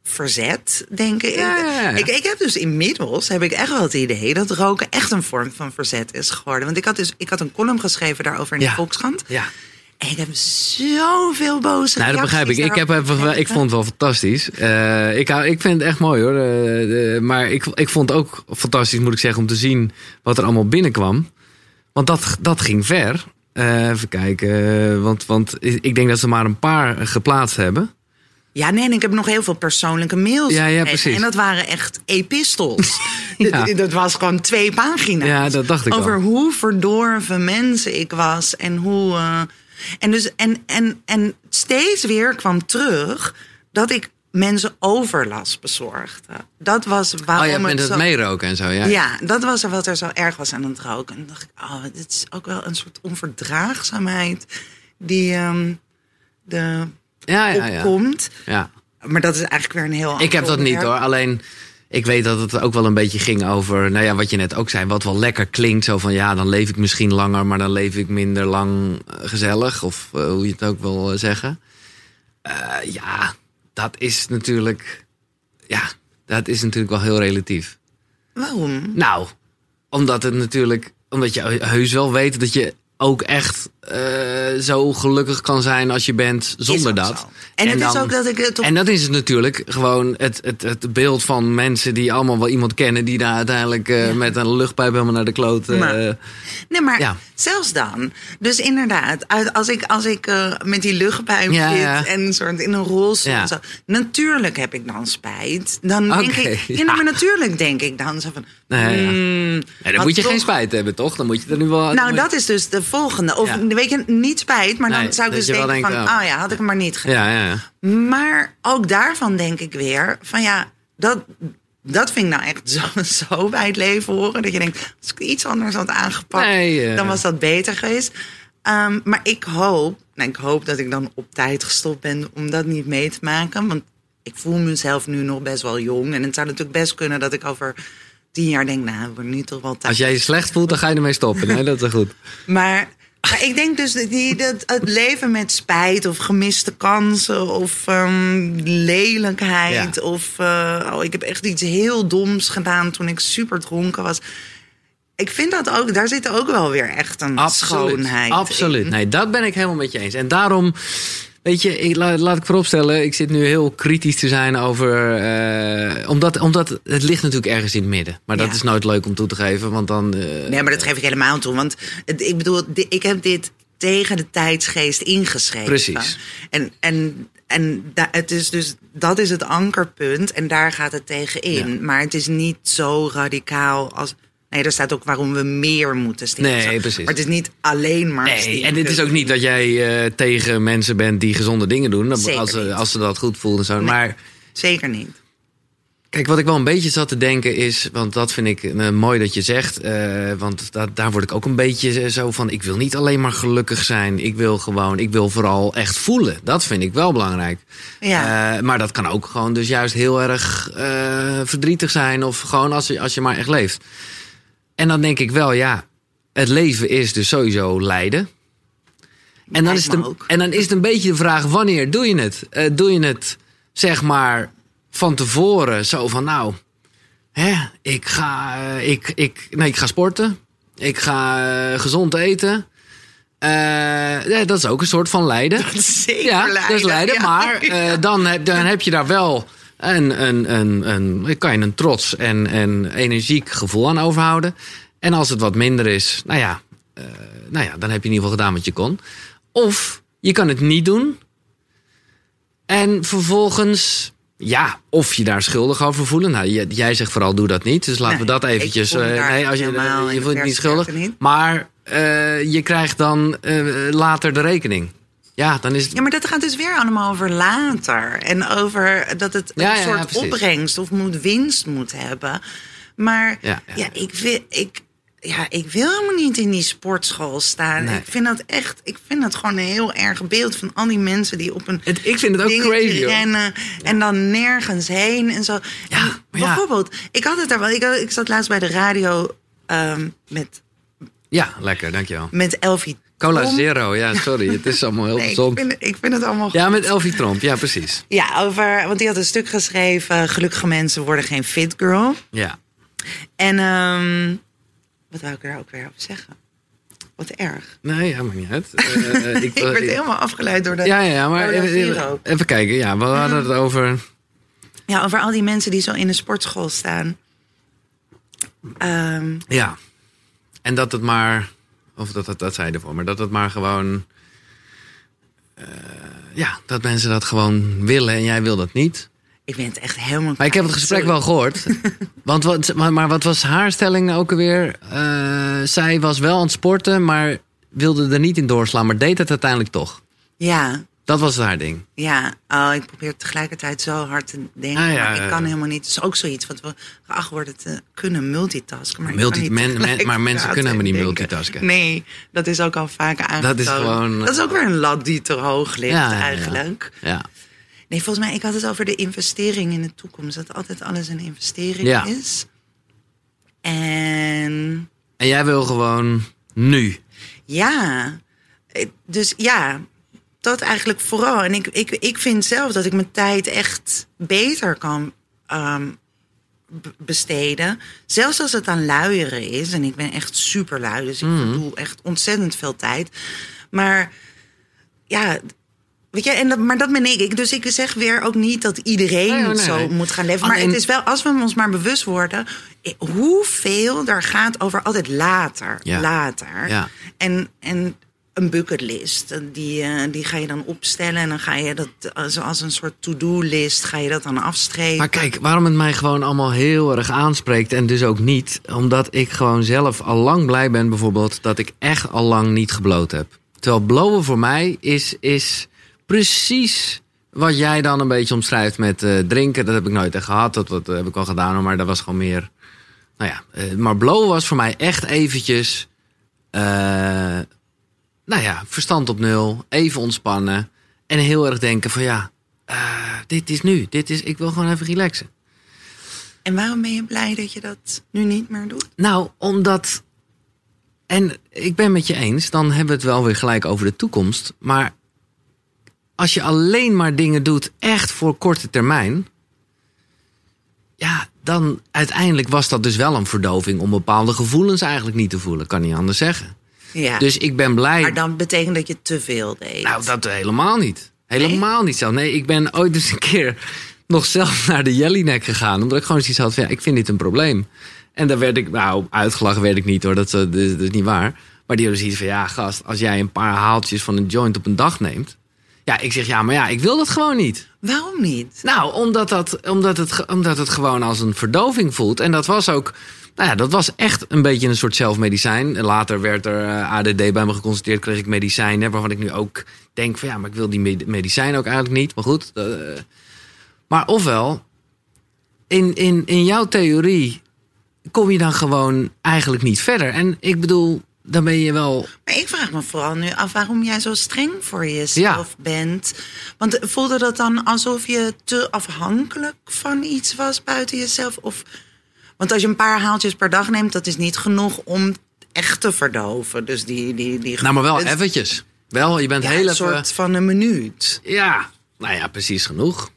verzet, denk ik. Ja. Ik, ik heb dus inmiddels heb ik echt wel het idee dat roken echt een vorm van verzet is geworden. Want ik had dus ik had een column geschreven daarover in de Ja. Volkskrant. Ja. En ik heb zoveel boze Nou, dat begrijp ik. Ik, heb even, ik vond het wel fantastisch. Eh, ik, ik vind het echt mooi hoor. Eh, maar ik, ik vond het ook fantastisch, moet ik zeggen, om te zien wat er allemaal binnenkwam. Want dat, dat ging ver. Eh, even kijken. Want, want ik denk dat ze maar een paar geplaatst hebben. Ja, nee, en ik heb nog heel veel persoonlijke mails. Ja, ja, precies. En dat waren echt epistels. Ja. dat, dat was gewoon twee pagina's. Ja, dat dacht ik Over al. hoe verdorven mensen ik was. En hoe. eh, en, dus, en, en, en steeds weer kwam terug dat ik mensen overlast bezorgde. Dat was waarom oh ja, met het het meeroken en zo. Ja. Ja, dat was er wat er zo erg was aan het roken. En dacht ik, oh, dit is ook wel een soort onverdraagzaamheid die ehm de ja, ja, ja. opkomt. ja. Maar dat is eigenlijk weer een heel Ik heb dat niet hoor. Alleen, ik weet dat het ook wel een beetje ging over, nou ja, wat je net ook zei, wat wel lekker klinkt. Zo van, ja, dan leef ik misschien langer, maar dan leef ik minder lang eh, gezellig. Of eh, hoe je het ook wil eh, zeggen. Ja, dat is natuurlijk, ja, dat is natuurlijk wel heel relatief. Waarom? Nou, omdat het natuurlijk, omdat je heus wel weet dat je ook echt eh, zo gelukkig kan zijn als je bent zonder dat. zo. En het is ook dat ik het op- En dat is het natuurlijk gewoon het, het, het beeld van mensen die allemaal wel iemand kennen die daar uiteindelijk eh, met een luchtpijp helemaal naar de kloot. eh, Maar- Nee, maar Ja. zelfs dan. Dus inderdaad, uit- als ik, als ik met die luchtpijp Ja, zit en soort in een rolstoel zo. Natuurlijk heb ik dan spijt. Dan denk Oké, ik, ja. maar natuurlijk denk ik dan zo van... Nee, ja. nee, dan moet je toch- geen spijt hebben, toch? Dan moet je er nu wel. Nou, dat is dus de volgende. Of Ja. weet je, niet spijt, maar Nee, dan zou ik dus denken denkt, van... oh. Oh ja, had ik hem maar niet gedaan. Ja, ja, ja. Maar ook daarvan denk ik weer van ja, dat, dat vind ik nou echt zo, zo bij het leven horen. Dat je denkt, als ik iets anders had aangepakt, Nee, dan was dat beter geweest. Ehm, maar ik hoop, nou, ik hoop dat ik dan op tijd gestopt ben om dat niet mee te maken. Want ik voel mezelf nu nog best wel jong. En het zou natuurlijk best kunnen dat ik over tien jaar denk, nou, we nu toch wel tijd. Als jij je slecht voelt, dan ga je ermee stoppen. Nee, dat is goed. Maar, maar ik denk dus dat, die, dat het leven met spijt of gemiste kansen of ehm, lelijkheid. Ja. Of eh, oh, ik heb echt iets heel doms gedaan toen ik super dronken was. Ik vind dat ook, daar zit ook wel weer echt een schoonheid Absoluut. in. Nee, dat ben ik helemaal met je eens. En daarom, weet je, ik, laat, laat ik vooropstellen, ik zit nu heel kritisch te zijn over. eh, omdat, omdat het ligt natuurlijk ergens in het midden. Maar dat Ja. is nooit leuk om toe te geven, want dan. eh, Nee, maar dat geef ik helemaal toe. Want ik bedoel, ik heb dit tegen de tijdsgeest ingeschreven. Precies. En, en, en da- het is dus, dat is het ankerpunt en daar gaat het tegen in. Ja. Maar het is niet zo radicaal als... Nee, er staat ook waarom we meer moeten stinken. Nee, precies. Maar het is niet alleen maar Nee, en het is ook niet dat jij eh, tegen mensen bent die gezonde dingen doen. Zeker als, ze, als ze dat goed voelen en zo. Nee. Maar Zeker niet. Kijk, wat ik wel een beetje zat te denken is, want dat vind ik eh, mooi dat je zegt, eh, want da- daar word ik ook een beetje zo van, ik wil niet alleen maar gelukkig zijn, ik wil gewoon, ik wil vooral echt voelen. Dat vind ik wel belangrijk. Ja. Maar dat kan ook gewoon dus juist heel erg verdrietig zijn of gewoon als je, als je maar echt leeft. En dan denk ik wel, ja, het leven is dus sowieso lijden. En dan, is het een, en dan is het een beetje de vraag: wanneer doe je het? Eh, doe je het zeg maar van tevoren zo van nou, hè, ik ga, eh, ik, ik, nee, ik ga sporten, ik ga eh, gezond eten. Ja, dat is ook een soort van lijden. Zeker ja, lijden, dat is lijden. ja. Maar dan, heb, dan heb je daar wel een, een, een, een, kan je een trots en, en energiek gevoel aan overhouden. En als het wat minder is, nou ja, eh, nou ja, dan heb je in ieder geval gedaan wat je kon. Of je kan het niet doen. En vervolgens, ja, of je daar schuldig over voelen. Nou, jij, jij zegt vooral doe dat niet. Dus laten we dat eventjes. daar nee, als je, je voelt je niet schuldig. niet. Maar eh, je krijgt dan later de rekening. Ja, dan is het. Ja, maar dat gaat dus weer allemaal over later. En over dat het een ja, soort ja, opbrengst of moet winst moet hebben. Maar Ja, ik, wil, ik, ja, ik wil helemaal niet in die sportschool staan. Nee. Ik vind dat echt, ik vind dat gewoon een heel erg beeld van al die mensen die op een Het- ik vind het ook crazy, rennen en dan nergens heen en zo. En ja. Bijvoorbeeld, ik had het daar wel. Ik, ik zat laatst bij de radio ehm, met, Ja, lekker, dankjewel. met Elfie. Cola. Zero, ja, sorry. Het is allemaal heel Nee, ik, gezond. vind, ik vind het allemaal Ja, met Elfie Tromp, ja, precies. Ja, over, want die had een stuk geschreven. Gelukkige mensen worden geen fit girl. Ja. En ehm, wat wou ik er ook weer over zeggen? Wat erg. Nee, ja, maakt niet uit. Eh, Ik werd helemaal afgeleid door de. Ja, ja, maar even, even kijken. Ja, we hadden het over... Ja, over al die mensen die zo in de sportschool staan. Ehm, Ja. En dat het maar... Of dat, dat, dat zei je ervoor. Maar dat het maar gewoon... eh, ja, dat mensen dat gewoon willen en jij wil dat niet. ik ben het echt helemaal. Maar ik heb het gesprek Sorry. wel gehoord. Want wat, maar, maar wat was haar stelling ook alweer? Eh, zij was wel aan het sporten, maar wilde er niet in doorslaan. Maar deed het uiteindelijk toch. Ja, Dat was haar ding. ja. Oh, ik probeer tegelijkertijd zo hard te denken. Ah, ja, maar ik kan helemaal niet. Het is ook zoiets wat we geacht worden te kunnen multitasken. Maar, Multi- men- men- maar mensen kunnen helemaal niet multitasken. Nee, dat is ook al vaak aangetoond. Dat is gewoon, Dat is ook weer een lat die te hoog ligt Ja, eigenlijk. Ja. Nee, volgens mij, ik had het over de investering in de toekomst. Dat altijd alles een investering Ja. is. En En jij wil gewoon nu. ja, eh, dus ja, dat eigenlijk vooral. En ik, ik, ik vind zelf dat ik mijn tijd echt beter kan ehm, besteden. Zelfs als het aan luieren is. En ik ben echt super lui, dus ik Mhm. bedoel echt ontzettend veel tijd. Maar ja, weet je, en dat, maar dat ben ik. Dus ik zeg weer ook niet dat iedereen Nee, nee, zo nee. moet gaan leven. Maar Alleen- het is wel, als we ons maar bewust worden, eh, hoeveel er gaat over altijd later. Ja. Later. Ja. En, en een bucketlist, die, eh, die ga je dan opstellen. En dan ga je dat als, een soort to-do-list, ga je dat dan afstrepen. Maar kijk, waarom het mij gewoon allemaal heel erg aanspreekt en dus ook niet. Omdat ik gewoon zelf al lang blij ben bijvoorbeeld dat ik echt al lang niet gebloot heb. Terwijl blowen voor mij is, is precies wat jij dan een beetje omschrijft met eh, drinken. Dat heb ik nooit echt gehad. Dat, dat heb ik wel gedaan, maar dat was gewoon meer... Nou ja, eh, maar blowen was voor mij echt eventjes... nou ja, verstand op nul, even ontspannen. En heel erg denken van ja, eh, dit is nu. Dit is, ik wil gewoon even relaxen. En waarom ben je blij dat je dat nu niet meer doet? Nou, omdat. En ik ben met je eens, dan hebben we het wel weer gelijk over de toekomst. Maar als je alleen maar dingen doet echt voor korte termijn. Ja, dan uiteindelijk was dat dus wel een verdoving om bepaalde gevoelens eigenlijk niet te voelen. Kan niet anders zeggen. Ja. Dus ik ben blij. maar dan betekent dat je te veel deed. Nou, dat helemaal niet. Helemaal niet zo. Nee, ik ben ooit eens een keer nog zelf naar de Jellyneck gegaan. Omdat ik gewoon zoiets had van, ja, ik vind dit een probleem. En daar werd ik, nou, uitgelachen werd ik niet hoor. Dat, is- dat, is- dat is niet waar. Maar die hadden zoiets van, ja, gast, als jij een paar haaltjes van een joint op een dag neemt. Ja, ik zeg, ja, maar ja, ik wil dat gewoon niet. Waarom niet? Nou, omdat, dat, omdat, het, omdat het gewoon als een verdoving voelt. En dat was ook, nou ja, dat was echt een beetje een soort zelfmedicijn. Later werd er eh, ADD bij me geconstateerd, kreeg ik medicijnen. Waarvan ik nu ook denk van ja, maar ik wil die med- medicijnen ook eigenlijk niet. Maar goed. eh, maar ofwel, in, in, in jouw theorie kom je dan gewoon eigenlijk niet verder. En ik bedoel, dan ben je wel Maar ik vraag me vooral nu af waarom jij zo streng voor jezelf bent. Want voelde dat dan alsof je te afhankelijk van iets was buiten jezelf? Of, want als je een paar haaltjes per dag neemt, dat is niet genoeg om echt te verdoven. Dus die, die, die Nou, maar wel eventjes. Wel, je bent ja, heel een even... soort van een minuut. Ja, nou ja, precies genoeg.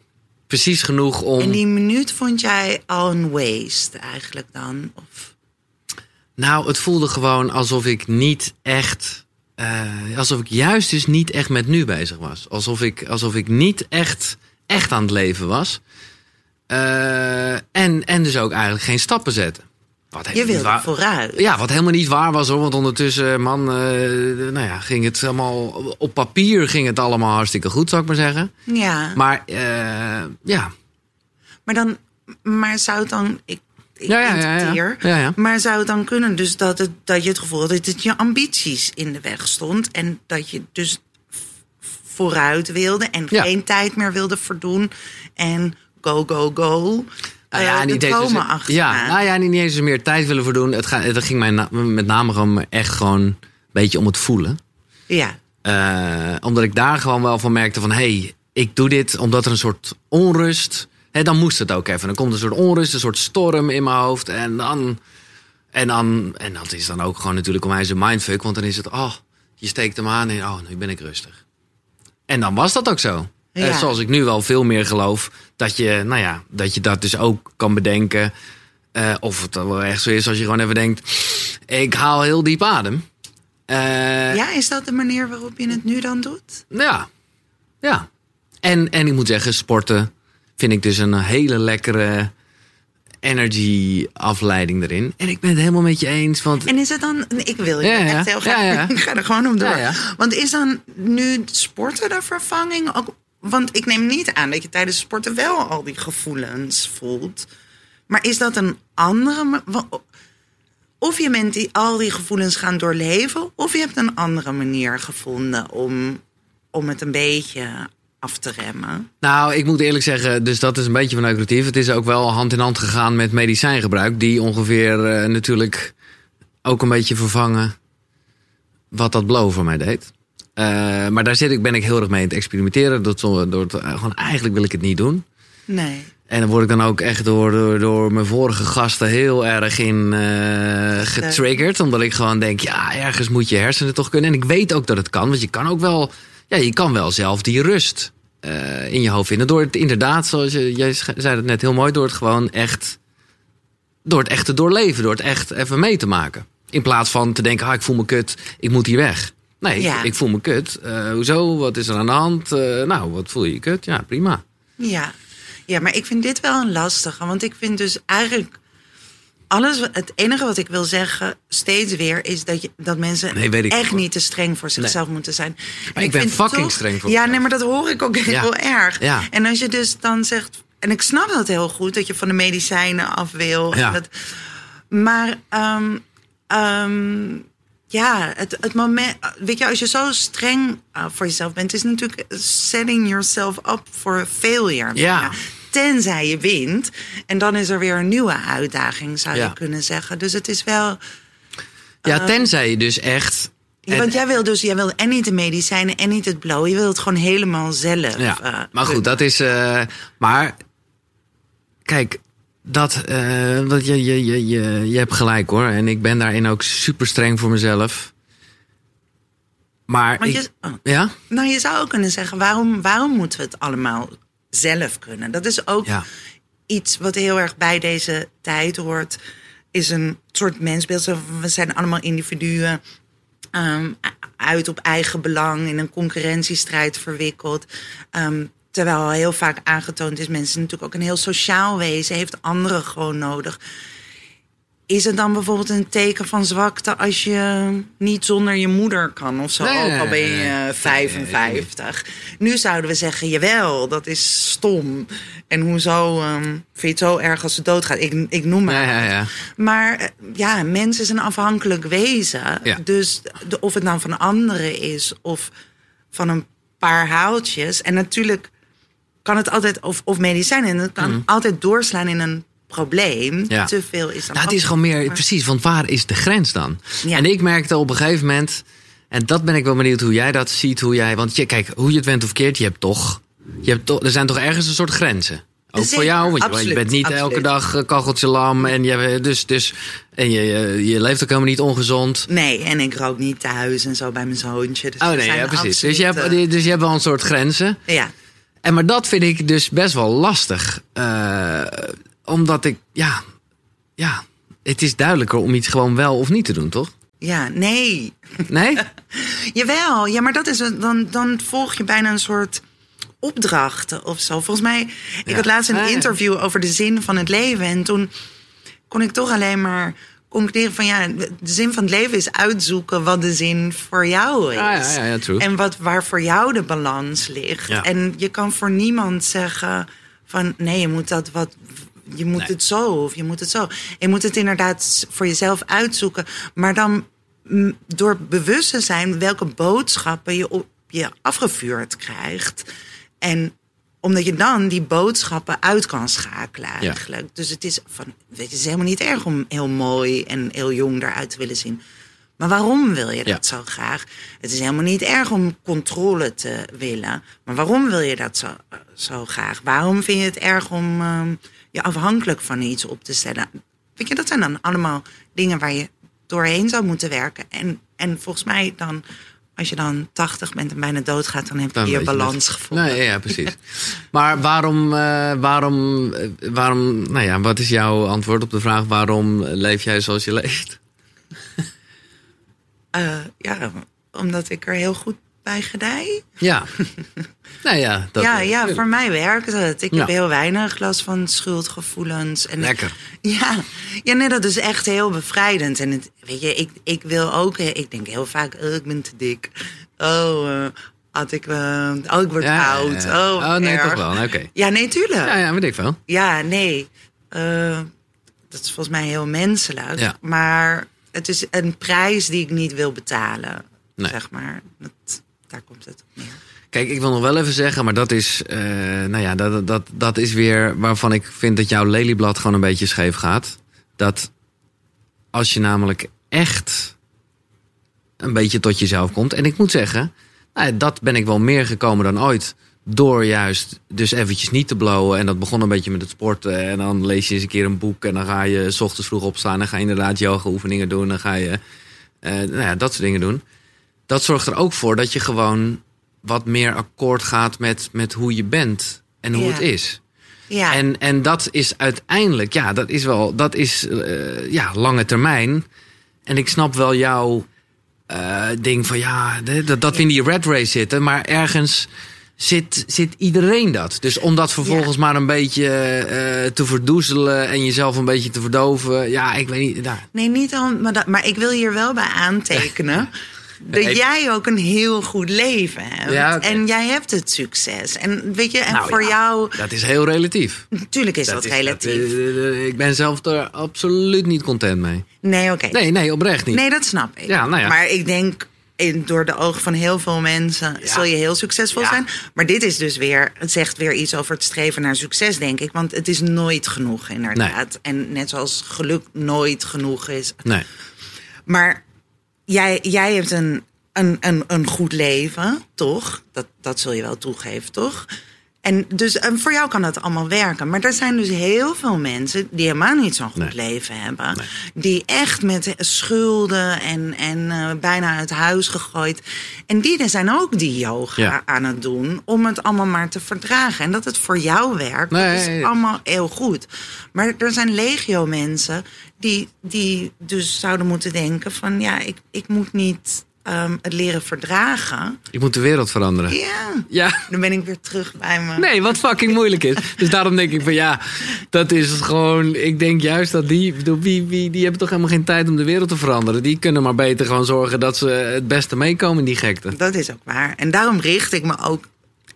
Precies genoeg om... En die minuut vond jij al een waste eigenlijk dan? Of, Nou, het voelde gewoon alsof ik niet echt... eh, alsof ik juist dus niet echt met nu bezig was. Alsof ik, alsof ik niet echt, echt aan het leven was. Eh, en, en dus ook eigenlijk geen stappen zetten. Wat je wilde waar- vooruit. Ja, wat helemaal niet waar was hoor. Want ondertussen, man, eh, nou ja, ging het allemaal... Op papier ging het allemaal hartstikke goed, zou ik maar zeggen. Ja. Maar eh, ja, Maar dan, maar zou het dan, ik, ik Ja, ja, ja, ja. interpreteer, Ja, ja. maar zou het dan kunnen dus dat, het, dat je het gevoel had dat het je ambities in de weg stond en dat je dus vooruit wilde en Ja. geen tijd meer wilde verdoen en go, go, go. Nou ja, eh, de niet eens, dromen dus- achterna. ja, nou ja, niet eens meer tijd willen verdoen. Het, ga, het ging mij na- met name gewoon echt gewoon een beetje om het voelen. ja. Eh, omdat ik daar gewoon wel van merkte van... hé, hey, ik doe dit omdat er een soort onrust... Hè, dan moest het ook even. Dan komt een soort onrust, een soort storm in mijn hoofd. En dan... En, dan, en dat is dan ook gewoon natuurlijk om mij zijn mindfuck. Want dan is het, oh, je steekt hem aan en oh, nu ben ik rustig. En dan was dat ook zo. Ja. Eh, zoals ik nu wel veel meer geloof dat je, nou ja, dat je dat dus ook kan bedenken. Eh, of het wel echt zo is als je gewoon even denkt, ik haal heel diep adem. Eh, ja, is dat de manier waarop je het nu dan doet? ja. Ja. En, en ik moet zeggen, sporten vind ik dus een hele lekkere energy afleiding erin. En ik ben het helemaal met je eens, want En is het dan, ik wil je Ja, ja. echt heel graag, Ja, ik ga er gewoon om door. Want is dan nu sporten de vervanging ook? Want ik neem niet aan dat je tijdens sporten wel al die gevoelens voelt. Maar is dat een andere... Of je bent die, al die gevoelens gaan doorleven... of je hebt een andere manier gevonden om, om het een beetje af te remmen. Nou, ik moet eerlijk zeggen, dus dat is een beetje vanuit creatief. Het is ook wel hand in hand gegaan met medicijngebruik. Die ongeveer eh, natuurlijk ook een beetje vervangen wat dat blow voor mij deed. Eh, maar daar zit ik, ben ik heel erg mee aan het experimenteren. Door, door eh, gewoon, eigenlijk wil ik het niet doen. Nee. En dan word ik dan ook echt door, door, door mijn vorige gasten heel erg in eh, getriggerd. Omdat ik gewoon denk, ja, ergens moet je hersenen toch kunnen. En ik weet ook dat het kan. Want je kan ook wel, ja, je kan wel zelf die rust in je hoofd vinden. Door het inderdaad, zoals je, jij zei het net heel mooi, door het gewoon echt, door het echt te doorleven. Door het echt even mee te maken. In plaats van te denken, ah, ik voel me kut, ik moet hier weg. Nee, Ja. ik, ik voel me kut. Eh, hoezo? Wat is er aan de hand? Eh, nou, wat voel je je kut? Ja, prima. Ja. ja, maar ik vind dit wel een lastige. Want ik vind dus eigenlijk... Alles, het enige wat ik wil zeggen, steeds weer, is dat, je, dat mensen Nee, weet ik echt niet te streng voor zichzelf moeten zijn. En ik ben fucking streng voor Ja, nee, maar dat hoor ik ook heel erg. Ja. En als je dus dan zegt, en ik snap dat heel goed, dat je van de medicijnen af wil. en Ja. Dat, maar ehm, ehm, ja, het, het moment, weet je, als je zo streng uh, voor jezelf bent, is natuurlijk setting yourself up for failure. Ja. Tenzij je wint. En dan is er weer een nieuwe uitdaging, zou Ja. je kunnen zeggen. Dus het is wel. Ja, tenzij je dus echt. Ja, want jij wil dus jij wil en niet de medicijnen en niet het blauw. Je wil het gewoon helemaal zelf. Ja, eh, maar goed, dat is. eh, maar kijk, dat, eh, dat je, je, je, je, je hebt gelijk hoor. En ik ben daarin ook super streng voor mezelf. Maar. Ik- je, oh, ja? nou, je zou ook kunnen zeggen: waarom, waarom moeten we het allemaal zelf kunnen? Dat is ook. Ja. iets wat heel erg bij deze tijd hoort, is een soort mensbeeld. We zijn allemaal individuen. ehm, uit op eigen belang in een concurrentiestrijd verwikkeld. Ehm, terwijl al heel vaak aangetoond is, mensen natuurlijk ook een heel sociaal wezen, heeft anderen gewoon nodig. Is het dan bijvoorbeeld een teken van zwakte als je niet zonder je moeder kan of zo? Nee, ook nee, al ben je nee. 55. Nu zouden we zeggen, jawel, dat is stom. En hoezo ehm, vind je het zo erg als ze doodgaat? Ik, ik noem maar. Ja, ja, ja. Maar eh, ja, mens is een afhankelijk wezen. Dus de, of het nou van anderen is of van een paar haaltjes. En natuurlijk kan het altijd, of, of medicijn, en het kan altijd doorslaan in een probleem. Ja. Te veel is dan Nou, het is gewoon meer, maar- precies, want waar is de grens dan? Ja. En ik merkte op een gegeven moment, en dat ben ik wel benieuwd hoe jij dat ziet, hoe jij, want je, kijk, hoe je het went of keert, je hebt toch, je hebt toch, er zijn toch ergens een soort grenzen. Ook Zeker, voor jou, want je, absoluut, je bent niet elke absoluut. dag eh, kacheltje lam en je, dus, dus, en je, je, je leeft ook helemaal niet ongezond. Nee, en ik rook niet thuis en zo bij mijn zoontje. Dus Oh nee, ja, precies. Dus absoluut, je, hebt, eh, dus je hebt wel een soort grenzen. ja. En maar dat vind ik dus best wel lastig. eh, omdat ik, ja, ja, het is duidelijker om iets gewoon wel of niet te doen, toch? ja, nee. Nee? Jawel, ja, maar dat is een, dan, dan volg je bijna een soort opdrachten of zo. Volgens mij, ik Ja. had laatst een Ah, interview over de zin van het leven. En toen kon ik toch alleen maar concluderen van ja, de zin van het leven is uitzoeken wat de zin voor jou is. Ah, ja, ja, ja, true. En wat, waar voor jou de balans ligt. Ja. En je kan voor niemand zeggen van nee, je moet dat wat. Je moet Nee. het zo of je moet het zo. Je moet het inderdaad voor jezelf uitzoeken. Maar dan door bewust te zijn welke boodschappen je op je afgevuurd krijgt. En omdat je dan die boodschappen uit kan schakelen Ja. eigenlijk. Dus het is, van, weet je, het is helemaal niet erg om heel mooi en heel jong eruit te willen zien. Maar waarom wil je dat Ja. zo graag? Het is helemaal niet erg om controle te willen. Maar waarom wil je dat zo, zo graag? Waarom vind je het erg om ehm, je afhankelijk van iets op te stellen? Weet je, dat zijn dan allemaal dingen waar je doorheen zou moeten werken. En, en volgens mij dan, als je dan 80 bent en bijna doodgaat, dan heb je Dan je balans gevonden. Nee, ja, precies. Maar waarom, eh, waarom, eh, waarom, nou ja, wat is jouw antwoord op de vraag waarom leef jij zoals je leeft? Eh, ja, omdat ik er heel goed bij gedij. Ja. nou ja, dat ja, ja, voor mij werkt het. Ik Ja. heb heel weinig last van schuldgevoelens. En Lekker. Ja, ja nee, dat is echt heel bevrijdend. En het, weet je, ik, ik wil ook, ik denk heel vaak, oh, ik ben te dik. Oh, eh, had ik, eh, oh, ik word Ja, oud. ja. Oh, Oh, nee, erg. toch wel. Oké. Ja, nee, tuurlijk. Ja, ja, weet ik wel. Ja, nee. Eh, dat is volgens mij heel menselijk. Ja. Maar het is een prijs die ik niet wil betalen. Nee. Zeg maar. Dat, komt het. Kijk, ik wil nog wel even zeggen, maar dat is, eh, nou ja, dat, dat, dat is weer waarvan ik vind dat jouw lelieblad gewoon een beetje scheef gaat. Dat als je namelijk echt een beetje tot jezelf komt. En ik moet zeggen, nou, dat ben ik wel meer gekomen dan ooit. Door juist dus eventjes niet te blowen. En dat begon een beetje met het sporten. En dan lees je eens een keer een boek. En dan ga je s ochtends vroeg opstaan. En ga je inderdaad yoga oefeningen doen. Dan ga je eh, nou ja, dat soort dingen doen. Dat zorgt er ook voor dat je gewoon wat meer akkoord gaat met, met hoe je bent. En hoe Ja. het is. Ja, En, en dat is uiteindelijk, ja, dat is wel, dat is eh, ja, lange termijn. En ik snap wel jouw eh, ding van ja, dat, dat we in die red race zitten, maar ergens zit, zit iedereen dat. Dus om dat vervolgens maar een beetje eh, te verdoezelen en jezelf een beetje te verdoven, ja, ik weet niet. Daar. Nee, niet al, maar, dat, maar ik wil hier wel bij aantekenen. Dat jij ook een heel goed leven hebt. Ja. En jij hebt het succes. En weet je, en Nou voor ja, jou. Dat is heel relatief. Natuurlijk is dat, is- relatief. eh, eh, ik ben zelf er absoluut niet content mee. nee, oké. Nee, nee, oprecht niet. Nee, dat snap ik. Ja, nou ja. Maar ik denk, in, door de ogen van heel veel mensen Ja. zul je heel succesvol Ja. zijn. Maar dit is dus weer, het zegt weer iets over het streven naar succes, denk ik. Want het is nooit genoeg, inderdaad. En net zoals geluk nooit genoeg is. Nee. Maar jij, jij hebt een, een, een, een goed leven, toch? Dat, dat zul je wel toegeven, toch? En dus en voor jou kan dat allemaal werken. Maar er zijn dus heel veel mensen die helemaal niet zo'n goed Nee. leven hebben. Die echt met schulden en, en eh, bijna uit huis gegooid. En die zijn ook die yoga Ja. aan het doen om het allemaal maar te verdragen. En dat het voor jou werkt, dat is allemaal heel goed. Maar er zijn legio mensen die, die dus zouden moeten denken van... ja, ik, ik moet niet ehm, het leren verdragen. Ik moet de wereld veranderen. Ja, Ja. dan ben ik weer terug bij me. Nee, wat fucking moeilijk is. Dus daarom denk ik van ja, dat is gewoon. Ik denk juist dat die. Wie, wie, die hebben toch helemaal geen tijd om de wereld te veranderen. Die kunnen maar beter gewoon zorgen dat ze het beste meekomen in die gekte. Dat is ook waar. En daarom richt ik me ook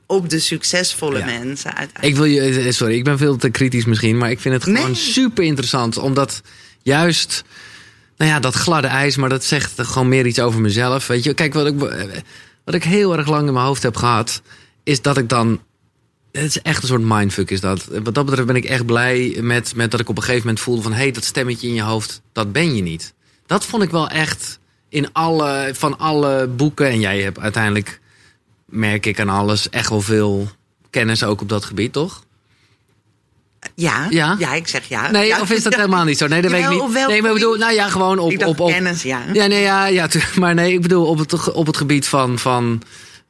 op de succesvolle Ja. mensen. Ik wil je. eh, Sorry, ik ben veel te kritisch misschien. Maar ik vind het gewoon Nee. super interessant. Omdat juist. Nou ja, dat gladde ijs, maar dat zegt gewoon meer iets over mezelf. Weet je, kijk, wat ik, wat ik heel erg lang in mijn hoofd heb gehad, is dat ik dan. Het is echt een soort mindfuck is dat. Wat dat betreft ben ik echt blij met, met dat ik op een gegeven moment voelde van... hé, hey, dat stemmetje in je hoofd, dat ben je niet. Dat vond ik wel echt in alle, van alle boeken... en jij hebt uiteindelijk, merk ik aan alles, echt wel veel kennis ook op dat gebied, toch? Ja, Ja? ja? ik zeg ja. Nee, Ja. of is dat helemaal niet zo? Nee, dat weet ik niet. Nee, maar ik bedoel, nou ja, gewoon op... Op, op kennis, ja. Ja, nee, ja, ja, maar nee, ik bedoel op het, op het gebied van, van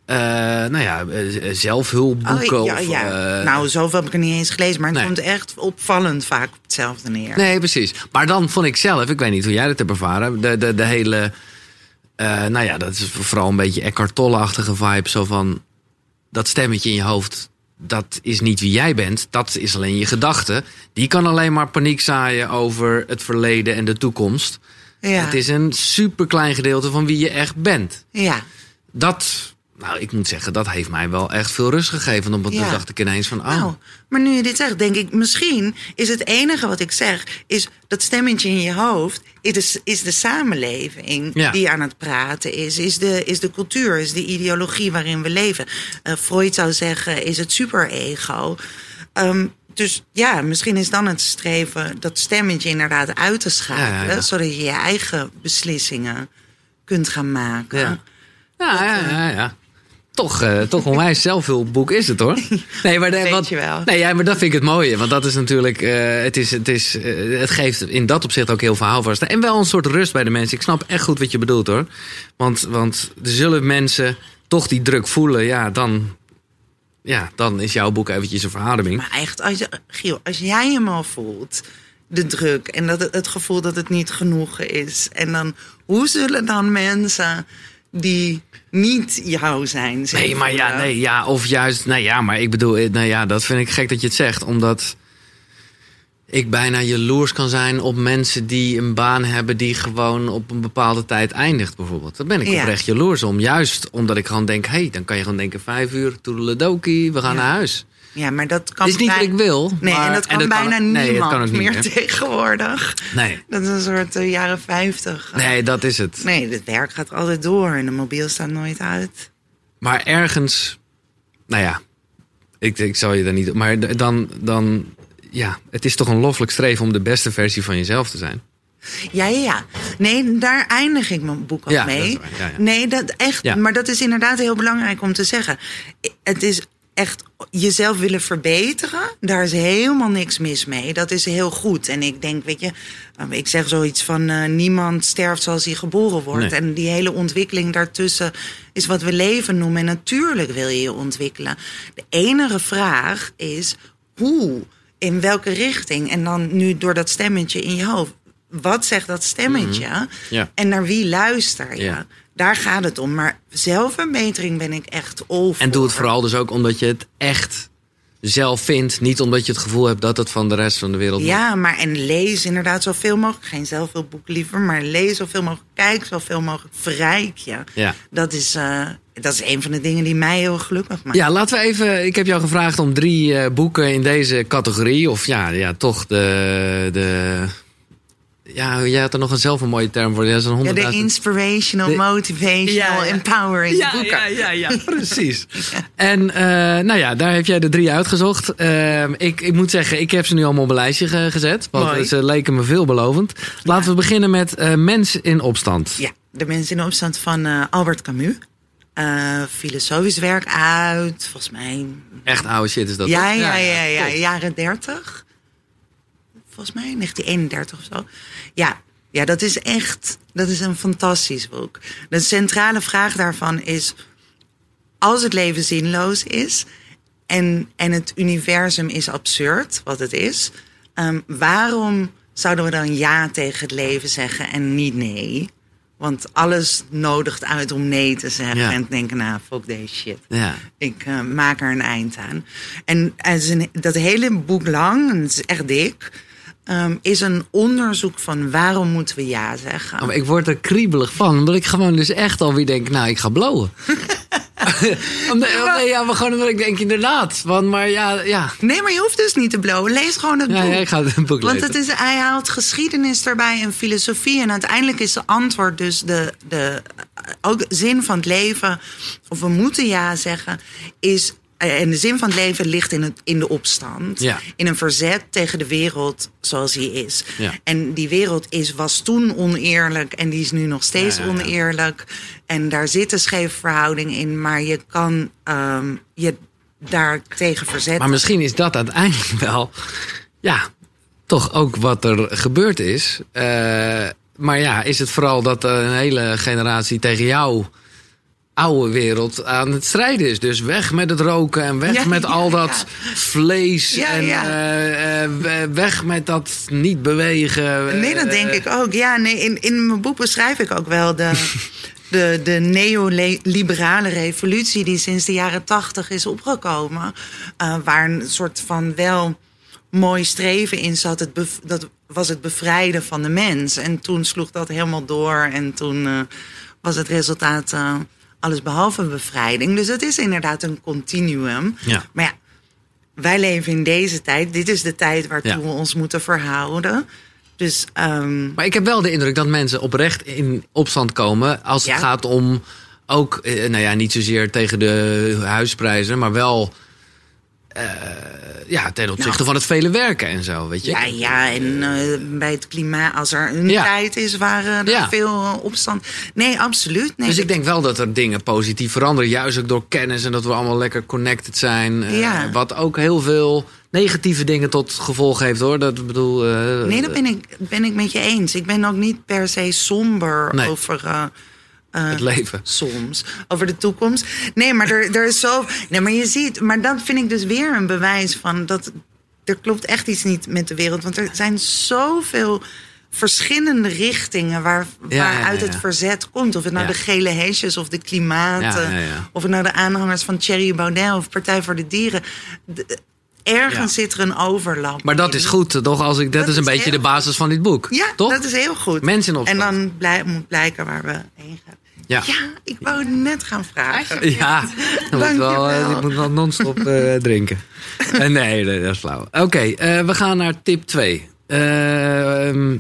eh, nou ja, eh, zelfhulpboeken. Oh, ja, of, ja. eh, nou, zoveel heb ik er niet eens gelezen. Maar het Nee. komt echt opvallend vaak op hetzelfde neer. Nee, precies. Maar dan vond ik zelf, ik weet niet hoe jij dat hebt ervaren, de, de, de hele, nou ja, dat is vooral een beetje Eckhart Tolle-achtige vibe. Zo van, dat stemmetje in je hoofd, dat is niet wie jij bent. Dat is alleen je gedachte. Die kan alleen maar paniek zaaien over het verleden en de toekomst. Ja. Het is een superklein gedeelte van wie je echt bent. ja. Dat, nou, ik moet zeggen, dat heeft mij wel echt veel rust gegeven. Want Ja. toen dacht ik ineens van, oh, Nou, maar nu je dit zegt, denk ik, misschien is het enige wat ik zeg, is dat stemmetje in je hoofd, is de, is de samenleving Ja. die aan het praten is, is de, is de cultuur, is de ideologie waarin we leven. Eh, Freud zou zeggen, is het superego. Ehm dus ja, misschien is dan het streven dat stemmetje inderdaad uit te schakelen, Ja, zodat je je eigen beslissingen kunt gaan maken. Ja, ja, ja. Toch, eh, toch een onwijs zelfhulpboek is het hoor. Nee, maar, de, Weet wat, je wel. Nee, ja, maar dat vind ik het mooie. Want dat is natuurlijk. eh, het, is, het, is, eh, het geeft in dat opzicht ook heel veel houvast. En wel een soort rust bij de mensen. Ik snap echt goed wat je bedoelt hoor. Want, want er zullen mensen toch die druk voelen. Ja, dan, ja, dan is jouw boek eventjes een verademing. Maar echt, als, je, Giel, als jij hem al voelt, de druk en dat het, het gevoel dat het niet genoeg is. En dan, hoe zullen dan mensen die niet jou zijn. Nee, maar ja, nee, ja, of juist, nou ja, maar ik bedoel, eh, nou ja, dat vind ik gek dat je het zegt, omdat ik bijna jaloers kan zijn op mensen die een baan hebben die gewoon op een bepaalde tijd eindigt, bijvoorbeeld. Daar ben ik Ja. oprecht jaloers om. Juist omdat ik gewoon denk, hé, hey, dan kan je gewoon denken, vijf uur, toedeledoki, we gaan Ja. naar huis. Ja, maar dat kan Het is niet wat ik wil. Nee, maar- en dat kan bijna nee, niemand kan meer, meer. tegenwoordig. Nee, Dat is een soort eh, jaren 50. nee, dat is het. Nee, het werk gaat altijd door en de mobiel staat nooit uit. Maar ergens, nou ja, ik, ik zal je daar niet. Maar dan, dan, ja, het is toch een loffelijk streven om de beste versie van jezelf te zijn. Ja, ja, ja. Nee, daar eindig ik mijn boek al Ja, mee. dat waar. Ja, ja. Nee, dat echt. Maar dat is inderdaad heel belangrijk om te zeggen. Het is echt jezelf willen verbeteren. Daar is helemaal niks mis mee. Dat is heel goed. En ik denk, weet je, eh, ik zeg zoiets van eh, niemand sterft zoals hij geboren wordt. Nee. En die hele ontwikkeling daartussen is wat we leven noemen. En natuurlijk wil je je ontwikkelen. De enige vraag is hoe, in welke richting. En dan nu door dat stemmetje in je hoofd. Wat zegt dat stemmetje? Ja. En naar wie luister je? Ja. Daar gaat het om. Maar zelfverbetering ben ik echt all En doe het voor. vooral dus ook omdat je het echt zelf vindt. Niet omdat je het gevoel hebt dat het van de rest van de wereld Ja, maar en lees inderdaad zoveel mogelijk. Geen zelfhulpboek liever, maar lees zoveel mogelijk. Kijk zoveel mogelijk. Verrijk je. Ja. Dat is, eh, dat is een van de dingen die mij heel gelukkig maakt. Ja, laten we even. Ik heb jou gevraagd om drie eh, boeken in deze categorie. Of ja, ja toch de. de ja, jij had er nog een zelf een mooie term voor. Ja, zo'n Ja, de inspirational, De- motivational, Ja, ja. empowering Ja, boeken. ja, ja, ja, precies. En eh, nou ja, daar heb jij de drie uitgezocht. Ehm, ik, ik moet zeggen, ik heb ze nu allemaal op een lijstje ge- gezet. Want Mooi. ze leken me veelbelovend. Laten we beginnen met eh, Mens in opstand. Ja, de mensen in opstand van eh, Albert Camus. eh, filosofisch werk uit. Volgens mij. Echt oude shit is dat. Ja, ja, ja, ja, jaren 30. Volgens mij 1931 of zo. Ja, ja, dat is echt. Dat is een fantastisch boek. De centrale vraag daarvan is: als het leven zinloos is en, en het universum is absurd, wat het is, ehm, waarom zouden we dan ja tegen het leven zeggen en niet nee? Want alles nodigt uit om nee te zeggen Ja. en te denken, nou, fuck deze shit. Ja. Ik eh, maak er een eind aan. En een, dat hele boek lang, en het is echt dik, ehm, is een onderzoek van waarom moeten we ja zeggen. Oh, maar ik word er kriebelig van, omdat ik gewoon dus echt alweer denk, nou, ik ga blowen. omdat, omdat- ja, maar gewoon omdat ik denk, inderdaad. Want, maar ja, ja. Nee, maar je hoeft dus niet te blowen. Lees gewoon het Ja, boek. ja, ik ga het boek Want lezen. het is, hij haalt geschiedenis erbij en filosofie. En uiteindelijk is de antwoord dus de, de ook zin van het leven. Of we moeten ja zeggen. Is, en de zin van het leven ligt in, het, in de opstand. Ja. In een verzet tegen de wereld zoals die is. Ja. En die wereld is, was toen oneerlijk. En die is nu nog steeds Ja, oneerlijk. En daar zit een scheve verhouding in. Maar je kan ehm, je daar tegen verzetten. Maar misschien is dat uiteindelijk wel, ja, toch ook wat er gebeurd is. Eh, maar ja, is het vooral dat een hele generatie tegen jou oude wereld aan het strijden is. Dus weg met het roken en weg Ja, met al dat vlees Ja, en eh, eh, we- weg met dat niet bewegen. Nee, dat denk Eh, ik ook. Ja, nee, in, in mijn boek beschrijf ik ook wel de, de, de neoliberale revolutie die sinds de jaren tachtig is opgekomen. waar een soort van wel mooi streven in zat. Het dat was het bevrijden van de mens. En toen sloeg dat helemaal door. En toen was het resultaat alles behalve bevrijding. Dus het is inderdaad een continuum. Ja. Maar ja, wij leven in deze tijd. Dit is de tijd waartoe Ja. we ons moeten verhouden. Dus ehm, Maar ik heb wel de indruk dat mensen oprecht in opstand komen als het gaat om ook, eh, nou ja, niet zozeer tegen de huisprijzen, maar wel ja, ten opzichte Nou. van het vele werken en zo, weet je. ja, ja, en eh, bij het klimaat, als er een Ja. tijd is waar eh, er Ja. veel eh, opstand. Nee, absoluut. Nee, Dus ik denk wel dat er dingen positief veranderen, juist ook door kennis en dat we allemaal lekker connected zijn. eh, Ja. Wat ook heel veel negatieve dingen tot gevolg heeft hoor. Dat bedoel. eh, nee, dat ben ik, ben ik met je eens. Ik ben ook niet per se somber Nee. over. Eh, het leven. soms over de toekomst. Nee, maar er, er is zo. Nee, maar je ziet, maar dat vind ik dus weer een bewijs van dat er klopt echt iets niet met de wereld. Want er zijn zoveel verschillende richtingen waar, Ja, waaruit ja. het verzet komt. Of het nou de gele hesjes of de klimaat. Of het nou de aanhangers van Thierry Baudet of Partij voor de Dieren. De- ergens Ja. zit er een overlap. Maar dat in. is goed, toch? Als ik, dat, Dat is een is beetje de basis van dit boek. Ja, toch? dat is heel goed. Mensen in En dan blij, moet blijken waar we heen gaan. Ja. Ja, ik wou het net gaan vragen. Ja, dan moet wel, eh, ik moet wel non-stop eh, drinken. Eh, nee, nee, dat is flauw. Oké, eh, we gaan naar tip 2.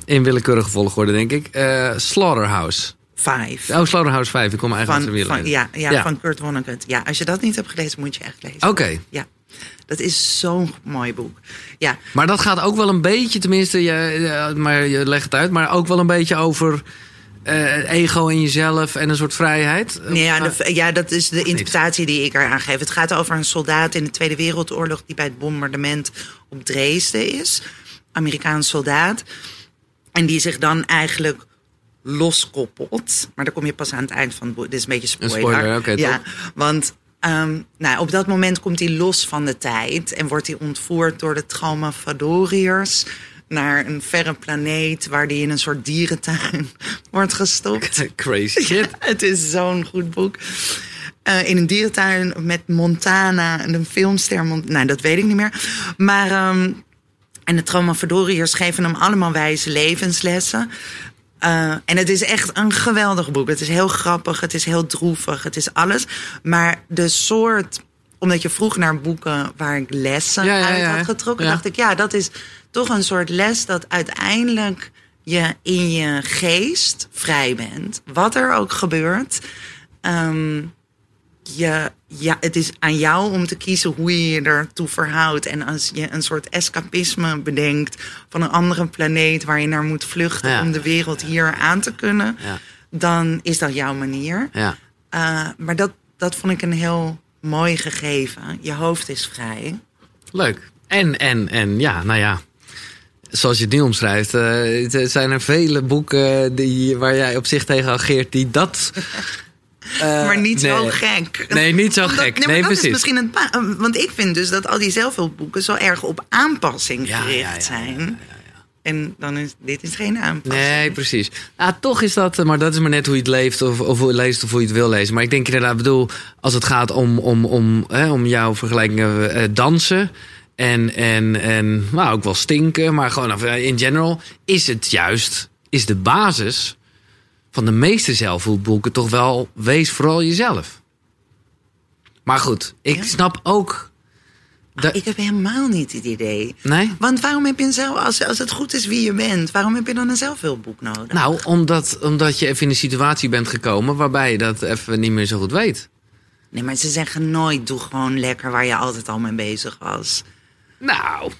in willekeurige volgorde, denk ik. Eh, Slaughterhouse. Vijf. Oh, Slaughterhouse 5. Ik kom eigenlijk Van, uit de van, ja, ja, Ja. van Kurt Vonnegut. Ja, als je dat niet hebt gelezen, moet je echt lezen. Oké, Ja, dat is zo'n mooi boek. Ja, maar dat gaat ook wel een beetje, tenminste, je, maar je legt het uit, maar ook wel een beetje over eh, ego in jezelf en een soort vrijheid. nee, ja, de- ja, dat is de interpretatie die ik eraan geef. Het gaat over een soldaat in de Tweede Wereldoorlog... die bij het bombardement op Dresden is. Amerikaans soldaat. En die zich dan eigenlijk loskoppelt. Maar daar kom je pas aan het eind van het boek. Dit is een beetje spoiler. Een spoiler, oké, ja, top. want ehm, nou, op dat moment komt hij los van de tijd... en wordt hij ontvoerd door de Traumaphadoriërs... naar een verre planeet waar hij in een soort dierentuin wordt gestopt. Crazy shit. Het is zo'n goed boek. Eh, in een dierentuin met Montana en een filmster. Mont- nou, dat weet ik niet meer. Maar. ehm, en de Traumaphadoriërs geven hem allemaal wijze levenslessen. Eh, en het is echt een geweldig boek. Het is heel grappig, het is heel droevig, het is alles. Maar de soort. Omdat je vroeg naar boeken waar ik lessen Ja, uit had getrokken, dacht ik, ja, dat is toch een soort les dat uiteindelijk je in je geest vrij bent. Wat er ook gebeurt. Ehm, je, ja, het is aan jou om te kiezen hoe je je ertoe verhoudt. En als je een soort escapisme bedenkt van een andere planeet waar je naar moet vluchten Ja. om de wereld hier aan te kunnen, Ja. dan is dat jouw manier. Ja. Uh, maar dat, dat vond ik een heel mooi gegeven. Je hoofd is vrij. Leuk. En, en, en ja, nou ja. Zoals je het nu omschrijft, uh, er zijn er vele boeken die, waar jij op zich tegen ageert die dat Uh, maar niet nee. zo gek. Nee, niet zo gek. Nee, dat precies. is misschien het. Want ik vind dus dat al die zelfhulpboeken zo erg op aanpassing Ja, gericht ja, ja, zijn. En dan is dit is geen aanpassing. Nee, precies. Nou, toch is dat, maar dat is maar net hoe je het leeft of, of hoe je het leest of hoe je het wil lezen. Maar ik denk inderdaad, bedoel, als het gaat om, om, om, hè, om jouw vergelijkingen eh, dansen en, en, en nou, ook wel stinken, maar gewoon in general, is het juist, is de basis van de meeste zelfhulpboeken toch wel, wees vooral jezelf. Maar goed, ik Ja. snap ook. Dat- Ik heb helemaal niet het idee. nee? Want waarom heb je een zelf, als, als het goed is wie je bent, waarom heb je dan een zelfhulpboek nodig? Nou, omdat, omdat je even in een situatie bent gekomen waarbij je dat even niet meer zo goed weet. Nee, maar ze zeggen nooit: doe gewoon lekker waar je altijd al mee bezig was. Nou,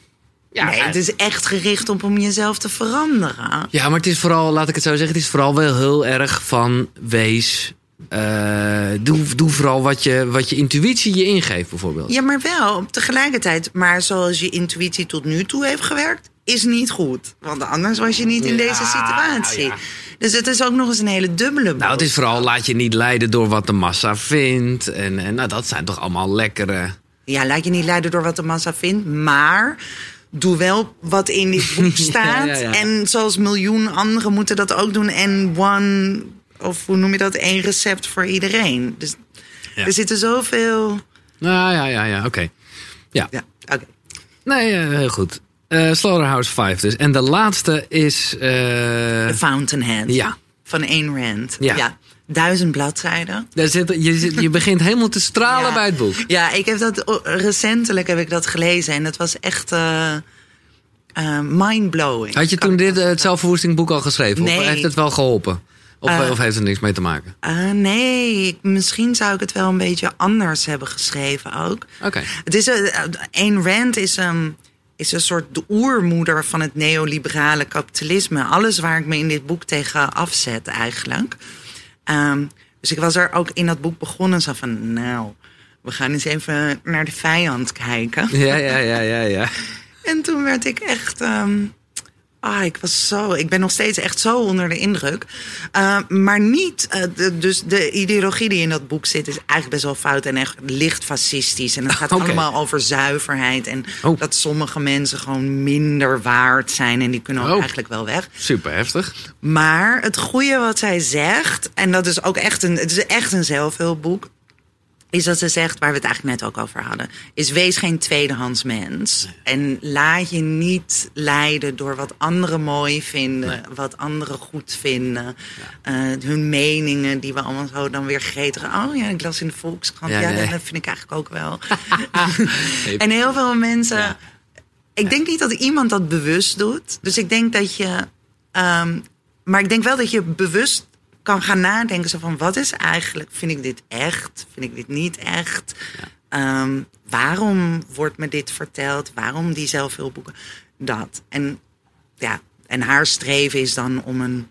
ja, nee, het is echt gericht op om jezelf te veranderen. ja, maar het is vooral, laat ik het zo zeggen, het is vooral wel heel erg van wees. Eh, doe, doe vooral wat je, wat je intuïtie je ingeeft, bijvoorbeeld. Ja, maar wel tegelijkertijd. Maar zoals je intuïtie tot nu toe heeft gewerkt, is niet goed. Want anders was je niet in deze situatie. ja. Dus het is ook nog eens een hele dubbele. Nou, het is vooral laat je niet leiden door wat de massa vindt. En, en nou, dat zijn toch allemaal lekkere. Ja, laat je niet leiden door wat de massa vindt, maar doe wel wat in dit boek staat. ja. En zoals miljoen anderen moeten dat ook doen. En one, of hoe noem je dat, één recept voor iedereen. Dus Ja. er zitten zoveel. Nou ja, ja, ja, oké. Ja, Ja, oké. nee, eh, heel goed. Eh Slaughterhouse 5 dus. En de laatste is. eh, The Fountainhead. ja. Van Ayn Rand. Ja. Duizend bladzijden. Daar zit, je, je begint helemaal te stralen Ja. bij het boek. Ja, ik heb dat recentelijk heb ik dat gelezen en dat was echt eh eh, mindblowing. Had je toen dit eh, het zelfverwoestingboek al geschreven? Of Nee. heeft het wel geholpen? Of, Eh. of heeft het er niks mee te maken? Ah, nee, ik- misschien zou ik het wel een beetje anders hebben geschreven ook. Oké. Het is een, Ayn Rand is een, is een soort de oermoeder van het neoliberale kapitalisme. Alles waar ik me in dit boek tegen afzet eigenlijk. Ehm, dus ik was er ook in dat boek begonnen zo van, nou, we gaan eens even naar de vijand kijken. Ja, ja, ja, ja, ja. En toen werd ik echt. ehm, ah, ik was zo. Ik ben nog steeds echt zo onder de indruk. Uh, maar niet. eh, de, dus de ideologie die in dat boek zit, is eigenlijk best wel fout en echt licht fascistisch. En het gaat allemaal over zuiverheid. En Oh. dat sommige mensen gewoon minder waard zijn. En die kunnen ook Oh. eigenlijk wel weg. Super heftig. Maar het goede wat zij zegt, en dat is ook echt een, het is echt een zelfhulpboek, is dat ze zegt, waar we het eigenlijk net ook over hadden, is wees geen tweedehands mens. En laat je niet leiden door wat anderen mooi vinden, Nee. wat anderen goed vinden, eh, hun meningen die we allemaal zo dan weer gretig. Oh ja, ik las in de Volkskrant. Ja, Ja, nee. dat vind ik eigenlijk ook wel. en heel veel mensen. Ja. Ik denk niet dat iemand dat bewust doet. Dus ik denk dat je. ehm, maar ik denk wel dat je bewust kan gaan nadenken. Zo van wat is eigenlijk. Vind ik dit echt? Vind ik dit niet echt? Ehm, waarom wordt me dit verteld? Waarom die zelfhulpboeken? Dat. En ja, en haar streven is dan om een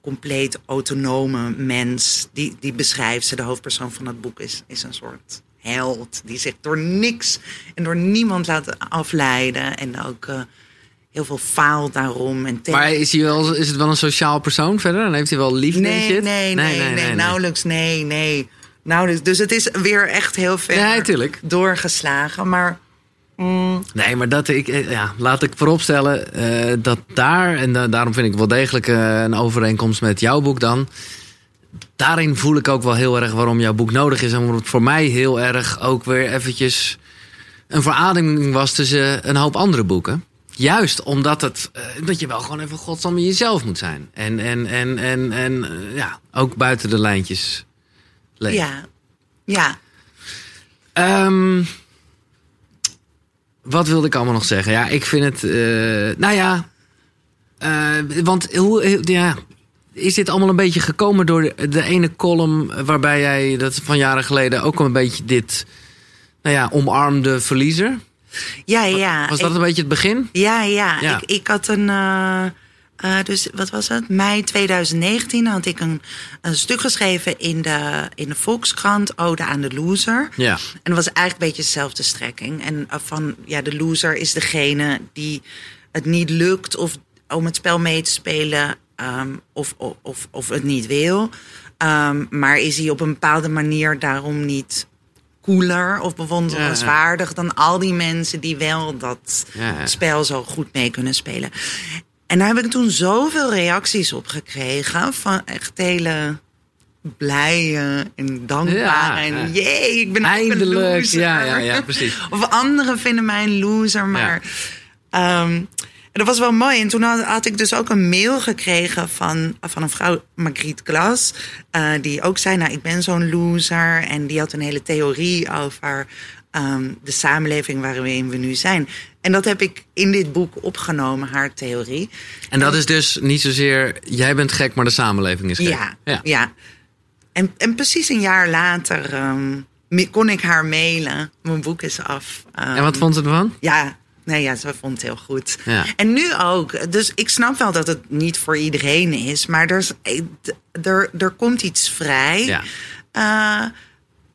compleet autonome mens. Die, die beschrijft ze, de hoofdpersoon van het boek is, is een soort held. Die zich door niks en door niemand laat afleiden. En ook eh, heel veel faalt daarom. En Maar is, hij wel, is het wel een sociaal persoon verder? Dan heeft hij wel liefde en nee, shit? nee, nee, nee, nauwelijks, nee, nee. Nauwelijks. Dus het is weer echt heel ver Nee, tuurlijk. doorgeslagen. Maar mm, Nee, maar dat ik, eh, ja, laat ik vooropstellen eh, dat daar, en da- daarom vind ik wel degelijk eh, een overeenkomst met jouw boek dan. Daarin voel ik ook wel heel erg waarom jouw boek nodig is. En waarom het voor mij heel erg ook weer eventjes een verademing was tussen een hoop andere boeken. Juist omdat het, eh, dat je wel gewoon even godsam jezelf moet zijn. En, en, en, en, en eh, ja, ook buiten de lijntjes leven. ja, ja. Ehm, wat wilde ik allemaal nog zeggen? Ja, ik vind het. eh, nou ja. want hoe. Ja, is dit allemaal een beetje gekomen door de, de ene column. waarbij jij dat van jaren geleden ook een beetje dit. Nou ja, omarmde verliezer? Ja, ja. Was dat Ik- een beetje het begin? Ja, ja. Ja. Ik, ik had een. eh, Eh, dus wat was het? Mei 2019 had ik een, een stuk geschreven in de, in de Volkskrant, Ode aan de Loser. Ja. En dat was eigenlijk een beetje dezelfde strekking. En eh, van, ja, de loser is degene die het niet lukt of om het spel mee te spelen ehm, of, of, of, of het niet wil. Ehm, maar is hij op een bepaalde manier daarom niet cooler of bewonderenswaardig dan al die mensen die wel dat Ja, ja. spel zo goed mee kunnen spelen. En daar heb ik toen zoveel reacties op gekregen van echt hele blije en dankbare. Ja, en ja. jee, ik ben een Eindelijk. loser. Ja, ja, ja, precies. Of anderen vinden mij een loser, maar... en dat was wel mooi. En toen had, had ik dus ook een mail gekregen van, van een vrouw, Margriet Glas. eh, die ook zei, nou, ik ben zo'n loser. En die had een hele theorie over ehm, de samenleving waarin we nu zijn. En dat heb ik in dit boek opgenomen, haar theorie. En dat is dus niet zozeer, jij bent gek, maar de samenleving is gek. Ja, ja. En, en precies een jaar later ehm, kon ik haar mailen. Mijn boek is af. En wat Ehm, vond ze ervan? Ja, nee, ja, ze vond het heel goed. Ja. En nu ook. Dus ik snap wel dat het niet voor iedereen is. Maar er, is, er, er komt iets vrij. Ja. Eh,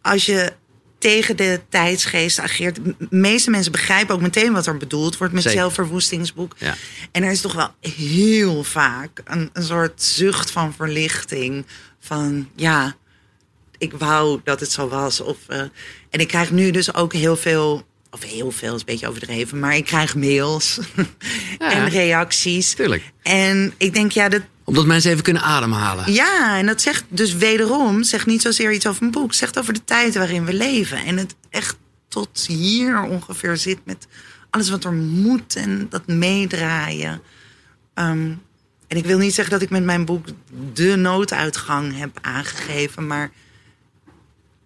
als je tegen de tijdsgeest ageert. De meeste mensen begrijpen ook meteen wat er bedoeld wordt met Zeker. zelfverwoestingsboek. Ja. En er is toch wel heel vaak een, een soort zucht van verlichting. Van ja, ik wou dat het zo was. Of, eh, en ik krijg nu dus ook heel veel, of heel veel is een beetje overdreven, maar ik krijg mails Ja. en reacties. Tuurlijk. En ik denk, ja, dat, Omdat mensen even kunnen ademhalen. ja, en dat zegt dus wederom, zegt niet zozeer iets over een boek, zegt over de tijd waarin we leven. En het echt tot hier ongeveer zit met alles wat er moet en dat meedraaien. Ehm, en ik wil niet zeggen dat ik met mijn boek de nooduitgang heb aangegeven, maar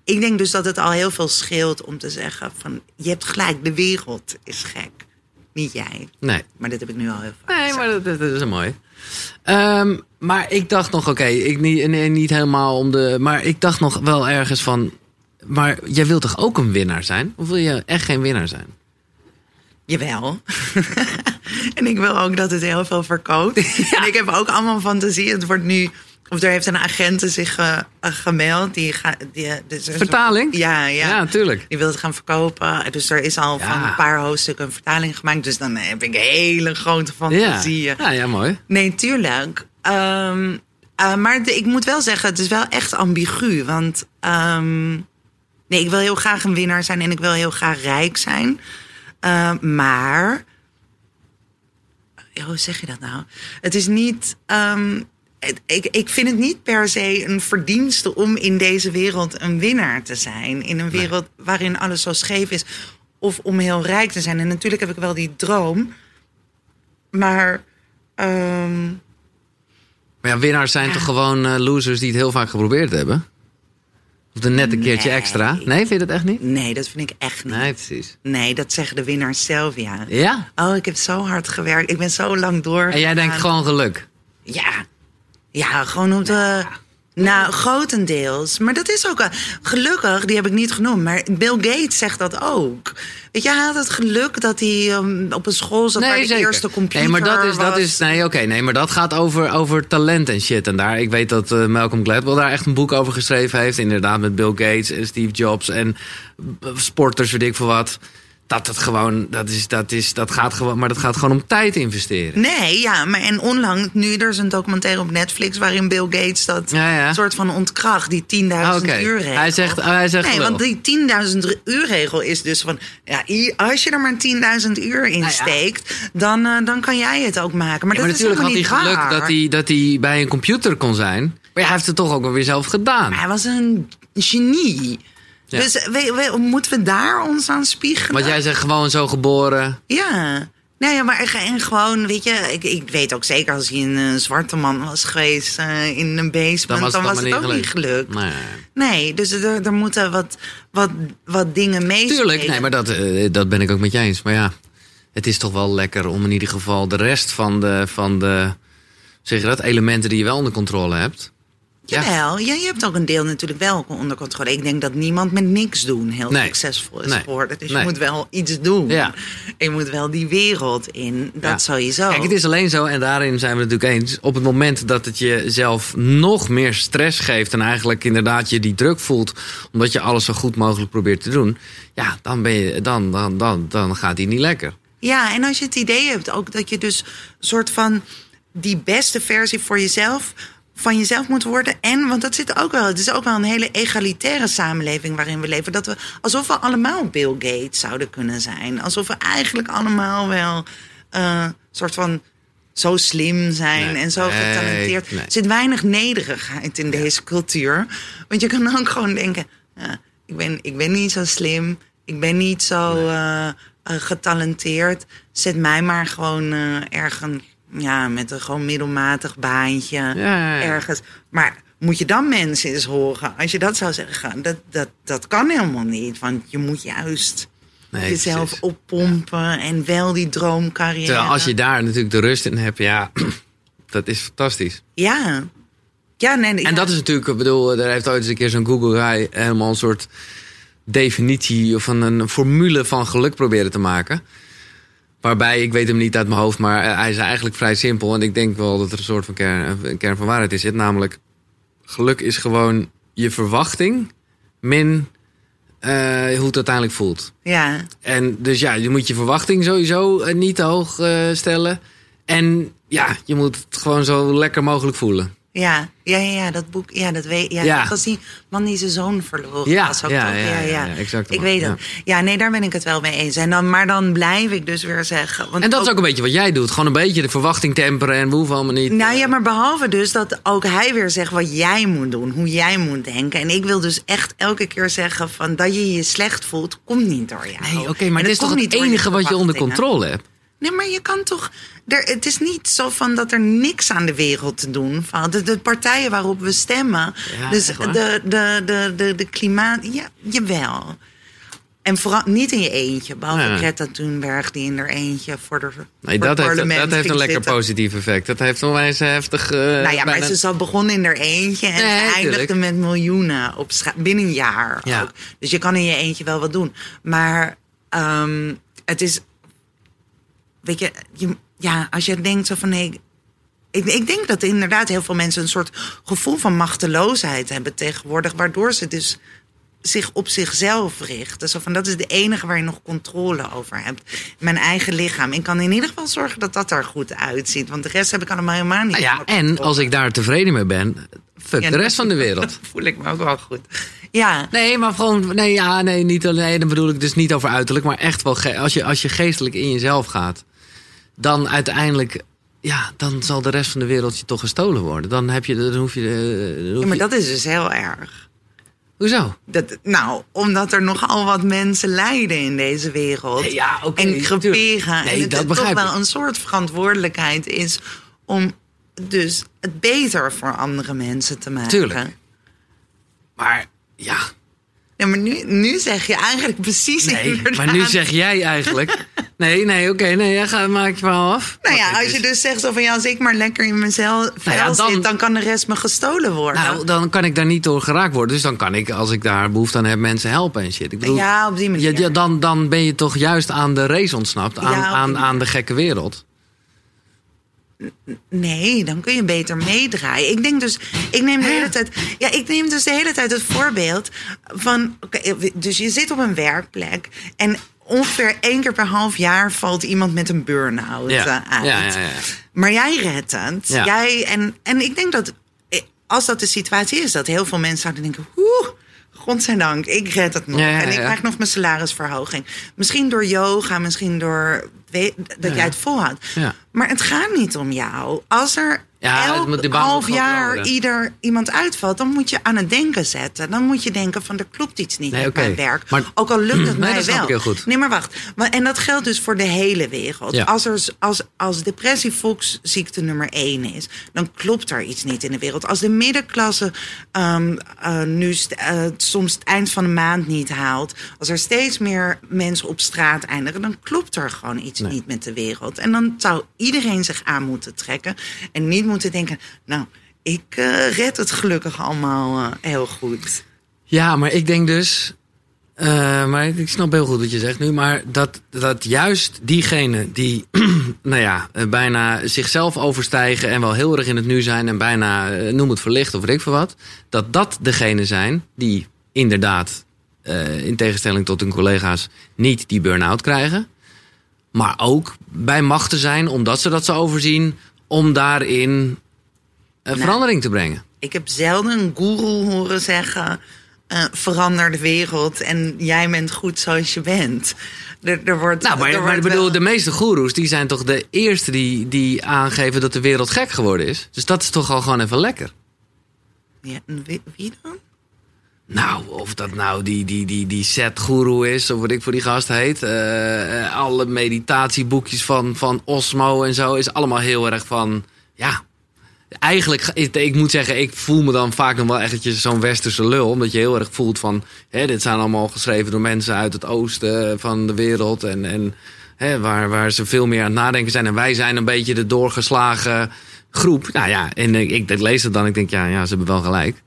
ik denk dus dat het al heel veel scheelt om te zeggen van je hebt gelijk, de wereld is gek. Niet jij. Nee. Maar dit heb ik nu al heel vaak Nee, gezegd. maar dat, is een mooi. Ehm, maar ik dacht nog, oké, ik niet, nee, niet helemaal om de. Maar ik dacht nog wel ergens van. Maar jij wilt toch ook een winnaar zijn? Of wil je echt geen winnaar zijn? Jawel. en ik wil ook dat het heel veel verkoopt. En ik heb ook allemaal fantasie. Het wordt nu... Of er heeft een agent zich eh, eh, gemeld. Die gaat, die, eh, dus er Vertaling? Ja, ja. Ja, tuurlijk. Die wil het gaan verkopen. Dus er is al Ja. van een paar hoofdstukken een vertaling gemaakt. Dus dan heb ik hele grote Ja. fantasieën. ja, ja, mooi. Nee, tuurlijk. Ehm, eh, maar de- ik moet wel zeggen, het is wel echt ambigu. Want ehm, nee, ik wil heel graag een winnaar zijn en ik wil heel graag rijk zijn. Eh, maar, ja, hoe zeg je dat nou? Het is niet. ehm, ik, ik vind het niet per se een verdienste om in deze wereld een winnaar te zijn. In een wereld waarin alles zo scheef is. Of om heel rijk te zijn. En natuurlijk heb ik wel die droom. Maar. ehm, Maar ja, winnaars zijn toch gewoon eh, losers die het heel vaak geprobeerd hebben? Of er net een keertje Nee. extra? Nee, vind je dat echt niet? nee, dat vind ik echt niet. Nee, precies. Nee, dat zeggen de winnaars zelf, ja. Ja? Oh, ik heb zo hard gewerkt. Ik ben zo lang door. En jij denkt gewoon geluk. Ja. Ja, gewoon op de... Nou, grotendeels. Maar dat is ook... Gelukkig, die heb ik niet genoemd. Maar Bill Gates zegt dat ook. Weet je, hij had het geluk dat hij ehm, op een school zat... waar de eerste computer Nee, maar dat is, dat is nee, oké, nee, maar dat gaat over, over talent en shit. En daar, ik weet dat eh, Malcolm Gladwell daar echt een boek over geschreven heeft. Inderdaad, met Bill Gates en Steve Jobs en eh, sporters, weet ik veel wat. Dat het gewoon, dat is, dat is, dat gaat gewoon, maar dat gaat gewoon om tijd investeren. Nee, ja, maar en onlangs, nu er is een documentaire op Netflix waarin Bill Gates dat Ja, ja. soort van ontkracht, die 10.000 Oké. uur regel. Hij zegt- oh, hij zegt Nee, want die 10.000 uur regel is dus van, ja, als je er maar 10.000 uur in Nou ja. steekt, dan, eh, dan kan jij het ook maken. Maar, Ja, maar dat natuurlijk had is hij geluk dat hij, dat hij bij een computer kon zijn. Maar ja, hij heeft het toch ook wel weer zelf gedaan. Maar hij was een genie. Ja. Dus we, we- moeten we daar ons aan spiegelen? Want jij zegt gewoon zo geboren. Ja. Ja, maar en gewoon, weet je, ik, ik weet ook zeker als hij een zwarte man was geweest eh, in een basement, dan was het, allemaal ook niet gelukt. Nee. Nee, dus er, er moeten wat, wat, wat dingen meespelen. Tuurlijk, nee, maar dat, eh, dat ben ik ook met je eens. Maar ja, het is toch wel lekker om in ieder geval de rest van de, van de zeg je dat, elementen die je wel onder controle hebt, Jawel, ja, je hebt ook een deel natuurlijk wel onder controle. Ik denk dat niemand met niks doen heel Nee. succesvol is Nee. geworden. Dus Nee. je moet wel iets doen. Ja. Je moet wel die wereld in. Dat Ja. sowieso. Kijk, het is alleen zo, en daarin zijn we het natuurlijk eens. Op het moment dat het jezelf nog meer stress geeft. en eigenlijk inderdaad je die druk voelt. omdat je alles zo goed mogelijk probeert te doen. ja, dan, ben je, dan, dan, dan, dan gaat die niet lekker. Ja, en als je het idee hebt ook dat je dus een soort van die beste versie voor jezelf van jezelf moet worden. En, want dat zit ook wel, het is ook wel een hele egalitaire samenleving waarin we leven. Dat we alsof we allemaal Bill Gates zouden kunnen zijn. Alsof we eigenlijk allemaal wel eh soort van zo slim zijn Nee, en zo getalenteerd. nee. Er zit weinig nederigheid in deze cultuur. Want je kan ook gewoon denken, ja, ik, ben, ik ben niet zo slim. Ik ben niet zo eh, eh, getalenteerd. Zet mij maar gewoon eh, ergens ja, met een gewoon middelmatig baantje Ja, ja, ja. ergens. Maar moet je dan mensen eens horen? Als je dat zou zeggen, dat, dat, dat kan helemaal niet. Want je moet juist Nee, jezelf precies. oppompen en wel die droomcarrière. Terwijl als je daar natuurlijk de rust in hebt, ja, dat is fantastisch. Ja. Ja, nee, En dat is natuurlijk, ik bedoel, er heeft ooit eens een keer zo'n Google Guy helemaal een soort definitie of een, een formule van geluk proberen te maken. Waarbij, ik weet hem niet uit mijn hoofd, maar eh, hij is eigenlijk vrij simpel. En ik denk wel dat er een soort van kern, een kern van waarheid in zit. Namelijk, geluk is gewoon je verwachting min eh, hoe het uiteindelijk voelt. Ja. En dus ja, je moet je verwachting sowieso eh, niet te hoog eh, stellen. En ja, je moet het gewoon zo lekker mogelijk voelen. Ja, ja, ja, dat boek, ja, dat weet ja, Ja. Was die man die zijn zoon verloren Ja, was ook ja, toch? ja, ja, ja, exact, Ik weet het. Ja. nee, daar ben ik het wel mee eens. En dan, maar dan blijf ik dus weer zeggen... Want En dat is ook een beetje wat jij doet. Gewoon een beetje de verwachting temperen en we hoeven allemaal niet. Nou ja, maar behalve dus dat ook hij weer zegt wat jij moet doen, hoe jij moet denken. En ik wil dus echt elke keer zeggen van dat je je slecht voelt, komt niet door jou. Nee, oké, maar het is toch het enige wat je onder controle hebt? Nee, maar je kan toch. Er, het is niet zo van dat er niks aan de wereld te doen valt. De, de partijen waarop we stemmen. Ja, dus de, de, de, de, de klimaat. Ja, jawel. En vooral niet in je eentje. Behalve Nee. Greta Thunberg die in haar eentje voor de. voor Nee, het dat heeft, parlement dat heeft een lekker zitten. positief effect. Dat heeft onwijs heftig. eh, Nou ja, maar ze is al begonnen in haar eentje en Nee, eindigde tuurlijk. met miljoenen op binnen een jaar. Ja. Ook. Dus je kan in je eentje wel wat doen. Maar ehm, het is, weet je, je, ja, als je denkt zo van nee. Ik, ik denk dat inderdaad heel veel mensen een soort gevoel van machteloosheid hebben tegenwoordig, waardoor ze dus zich op zichzelf richten. Zo van dat is de enige waar je nog controle over hebt. Mijn eigen lichaam. Ik kan in ieder geval zorgen dat dat er goed uitziet. Want de rest heb ik allemaal helemaal niet. Nou ja, en controle. als ik daar tevreden mee ben, fuck Ja, de rest van de wereld. Voel ik me ook wel goed. Ja, Nee, maar gewoon, nee, ja, nee, niet alleen, dan bedoel ik dus niet over uiterlijk, maar echt wel, als je, als je geestelijk in jezelf gaat, dan uiteindelijk, ja, dan zal de rest van de wereld je toch gestolen worden. Dan heb je, dan hoef je, eh, dan hoef ja maar je- dat is dus heel erg. hoezo? Dat, nou, omdat er nogal wat mensen lijden in deze wereld. Nee, ja, oké, en creperen. Nee, en het dat toch wel een soort verantwoordelijkheid is om dus het beter voor andere mensen te maken. Tuurlijk. Maar, ja, Ja, maar nu, nu zeg je eigenlijk precies nee, inderdaad. maar nu zeg jij eigenlijk, nee, nee, oké, nee, ja, ga, maak je wel af. Nou ja, als je is- dus zegt zo van ja, als ik maar lekker in mezelf Nou ja, dan- zit, dan kan de rest me gestolen worden. Nou, dan kan ik daar niet door geraakt worden. Dus dan kan ik, als ik daar behoefte aan heb, mensen helpen en shit. Ik bedoel, ja, op die manier. Ja, dan, dan ben je toch juist aan de race ontsnapt. Aan, Ja, aan, aan de gekke wereld. Nee, dan kun je beter meedraaien. Ik denk dus, ik neem de hele tijd, ja, ik neem dus de hele tijd het voorbeeld van, oké, dus je zit op een werkplek en ongeveer één keer per half jaar valt iemand met een burn-out Ja. eh, uit. Ja, ja, ja. Maar jij redt het. Jij, en, en ik denk dat, eh, als dat de situatie is, dat heel veel mensen zouden denken, oeh, godzijdank, ik red het nog. Ja, ja, En ik krijg nog mijn salarisverhoging. Misschien door yoga, misschien door dat jij het volhoudt. Maar het gaat niet om jou. Als er Ja, het elk moet- die half jaar ieder iemand uitvalt, dan moet je aan het denken zetten. Dan moet je denken van er klopt iets niet Nee, met oké. mijn werk. Maar- Ook al lukt het Nee, mij wel. Nee, maar wacht. En dat geldt dus voor de hele wereld. Ja. Als, er, als, als depressie volksziekte nummer één is, dan klopt er iets niet in de wereld. Als de middenklasse ehm, eh, nu st- eh, soms het eind van de maand niet haalt, als er steeds meer mensen op straat eindigen, dan klopt er gewoon iets Nee. niet met de wereld. En dan zou iedereen zich aan moeten trekken en niet moeten denken, nou. ik eh, red het gelukkig allemaal eh, heel goed. Ja, maar ik denk dus. eh, maar ik snap heel goed wat je zegt nu. Maar dat, dat juist diegenen die nou ja, bijna zichzelf overstijgen. en wel heel erg in het nu zijn. en bijna, noem het verlicht of weet ik veel wat. dat dat degenen zijn die inderdaad, in tegenstelling tot hun collega's. niet die burn-out krijgen. Maar ook bij machten zijn, omdat ze dat zo overzien. Om daarin eh, verandering te brengen. Ik heb zelden een guru horen zeggen... eh, verander de wereld en jij bent goed zoals je bent. Er, er wordt, Nou, maar, er maar ik bedoel, wel- de meeste goeroes die zijn toch de eerste die, die aangeven dat de wereld gek geworden is. Dus dat is toch al gewoon even lekker. Ja, wie dan? Nou, of dat nou die, die, die, die set guru is, of wat ik voor die gast heet. eh, eh, alle meditatieboekjes van, van Osmo en zo is allemaal heel erg van, ja. Eigenlijk, ik, moet zeggen, ik voel me dan vaak nog wel echt zo'n westerse lul. Omdat je heel erg voelt van, hè, dit zijn allemaal geschreven door mensen uit het oosten van de wereld. En, en hè, waar, waar ze veel meer aan het nadenken zijn. En wij zijn een beetje de doorgeslagen groep. Nou ja, en ik, ik lees het dan, ik denk, ja, ja, ze hebben wel gelijk.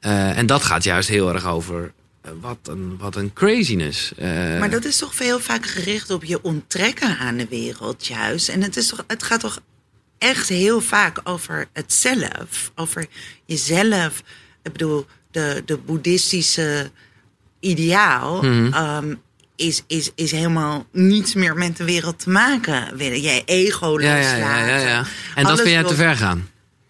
Eh, en dat gaat juist heel erg over eh, wat, een, wat een craziness. Eh, Maar dat is toch veel vaak gericht op je onttrekken aan de wereld, juist. En het, is toch, het gaat toch echt heel vaak over het zelf. Over jezelf. Ik bedoel, de, de boeddhistische ideaal. Mhm. ehm, is, is, is helemaal niets meer met de wereld te maken. Je ego loslaten. ja, ja, ja, ja. En dat vind jij te ver gaan.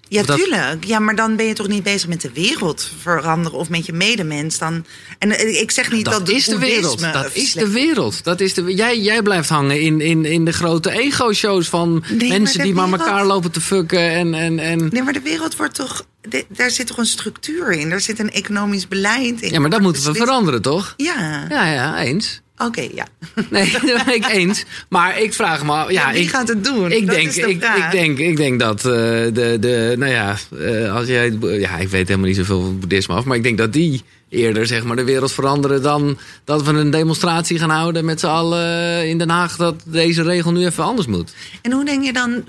Ja, dat- tuurlijk. Ja, maar dan ben je toch niet bezig met de wereld veranderen of met je medemens. Dan... En eh, ik zeg niet dat, Dat is de wereld. Dat is slecht- de wereld. Dat is de, jij, jij blijft hangen in, in, in de grote ego-shows van Nee, maar mensen de die maar wereld- elkaar lopen te fucken. En, en, en... Nee, maar de wereld wordt toch. de- daar zit toch een structuur in? Daar zit een economisch beleid in. Ja, maar dat moeten we veranderen, toch? Ja, Ja, ja, eens. Oké, ja. Nee, dat ben ik eens. Maar ik vraag me Ja, Ja, wie ik, gaat het doen? Ik Dat denk, is de ik, vraag. ik, denk, ik denk dat eh, de, de. Nou ja, eh, als jij. Ja, ik weet helemaal niet zoveel van boeddhisme af. Maar ik denk dat die eerder zeg maar, de wereld veranderen. dan dat we een demonstratie gaan houden met z'n allen in Den Haag. dat deze regel nu even anders moet. En hoe denk je dan.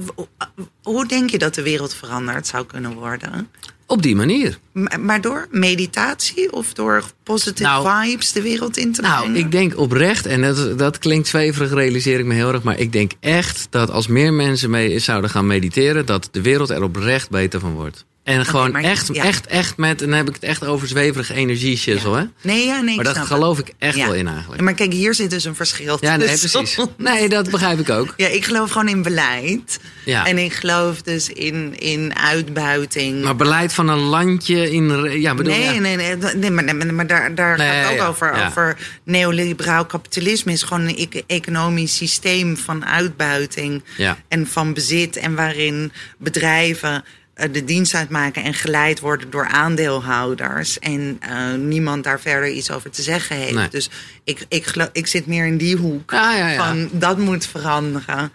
Hoe denk je dat de wereld veranderd zou kunnen worden? Op die manier. Maar door meditatie of door positive Nou, vibes de wereld in te Nou, brengen? ik denk oprecht, en dat, dat klinkt zweverig, realiseer ik me heel erg. Maar ik denk echt dat als meer mensen mee zouden gaan mediteren, dat de wereld er oprecht beter van wordt. En gewoon maar- echt, ja. echt, echt met, en dan heb ik het echt over zweverige energie shizzle, hè? Nee, ja, nee, Maar dat het. geloof ik echt Ja. wel in eigenlijk. Maar kijk, hier zit dus een verschil Ja, nee, tussen precies. Nee, dat begrijp ik ook. Ja, ik geloof gewoon in beleid. Ja. En ik geloof dus in, in uitbuiting. Maar beleid van een landje in. Ja, bedoel nee, ja. nee, nee, nee, maar, maar, maar daar, daar Nee, gaat het ook over. Over neoliberaal kapitalisme is gewoon een ec- economisch systeem van uitbuiting Ja. en van bezit. En waarin bedrijven de dienst uitmaken en geleid worden door aandeelhouders. En eh, niemand daar verder iets over te zeggen heeft. Nee. Dus ik, ik, geloof, ik zit meer in die hoek Ja, ja, ja. van dat moet veranderen.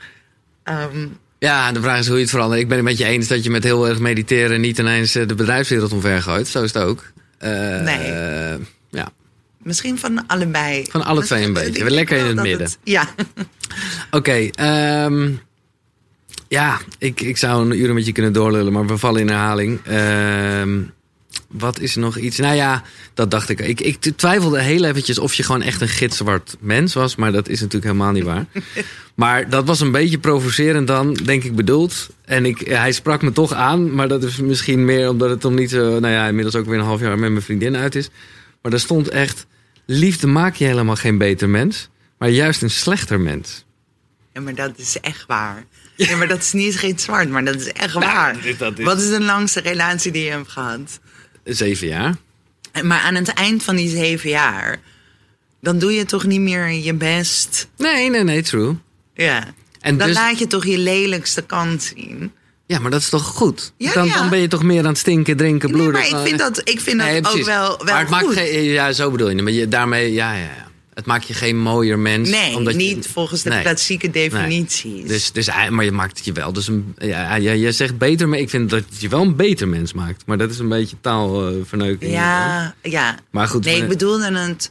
Ehm, Ja, de vraag is hoe je het verandert. Ik ben het met je eens dat je met heel erg mediteren niet ineens eh, de bedrijfswereld omvergooit. Zo is het ook. Eh, Nee. eh, ja. Misschien van allebei. Van alle twee een beetje. Lekker in het midden. ja. Oké, ehm, ja, ik, ik zou een uur met je kunnen doorlullen, maar we vallen in herhaling. Ehm, wat is er nog iets? Nou ja, dat dacht ik. ik. Ik twijfelde heel eventjes of je gewoon echt een gitzwart mens was, maar dat is natuurlijk helemaal niet waar. Maar dat was een beetje provocerend dan, denk ik bedoeld. En ik, hij sprak me toch aan, maar dat is misschien meer omdat het nog niet zo... Nou ja, inmiddels ook weer een half jaar met mijn vriendin uit is. Maar daar stond echt, liefde maakt je helemaal geen beter mens, maar juist een slechter mens. Ja, maar dat is echt waar. Ja, maar dat is niet geen zwart, maar dat is echt waar. dat is- Wat is de langste relatie die je hebt gehad? Zeven jaar. Maar aan het eind van die zeven jaar, dan doe je toch niet meer je best. Nee, nee, nee, true. Ja. En dan dus, laat je toch je lelijkste kant zien. ja, maar dat is toch goed? Ja, dan, ja. dan ben je toch meer aan het stinken, drinken, Nee, bloeden. maar ik vind dat, ik vind dat Nee, ook wel, wel maar het goed. maakt geen, ja, zo bedoel je. Maar je, daarmee, ja, ja, ja. Het maakt je geen mooier mens. nee, omdat je- niet volgens de Nee. klassieke definities. Dus, dus, maar je maakt het je wel. Dus een, ja, je zegt beter, maar ik vind dat het je wel een beter mens maakt. Maar dat is een beetje taalverneuking. ja, ja. Maar goed. Nee, ik bedoelde het...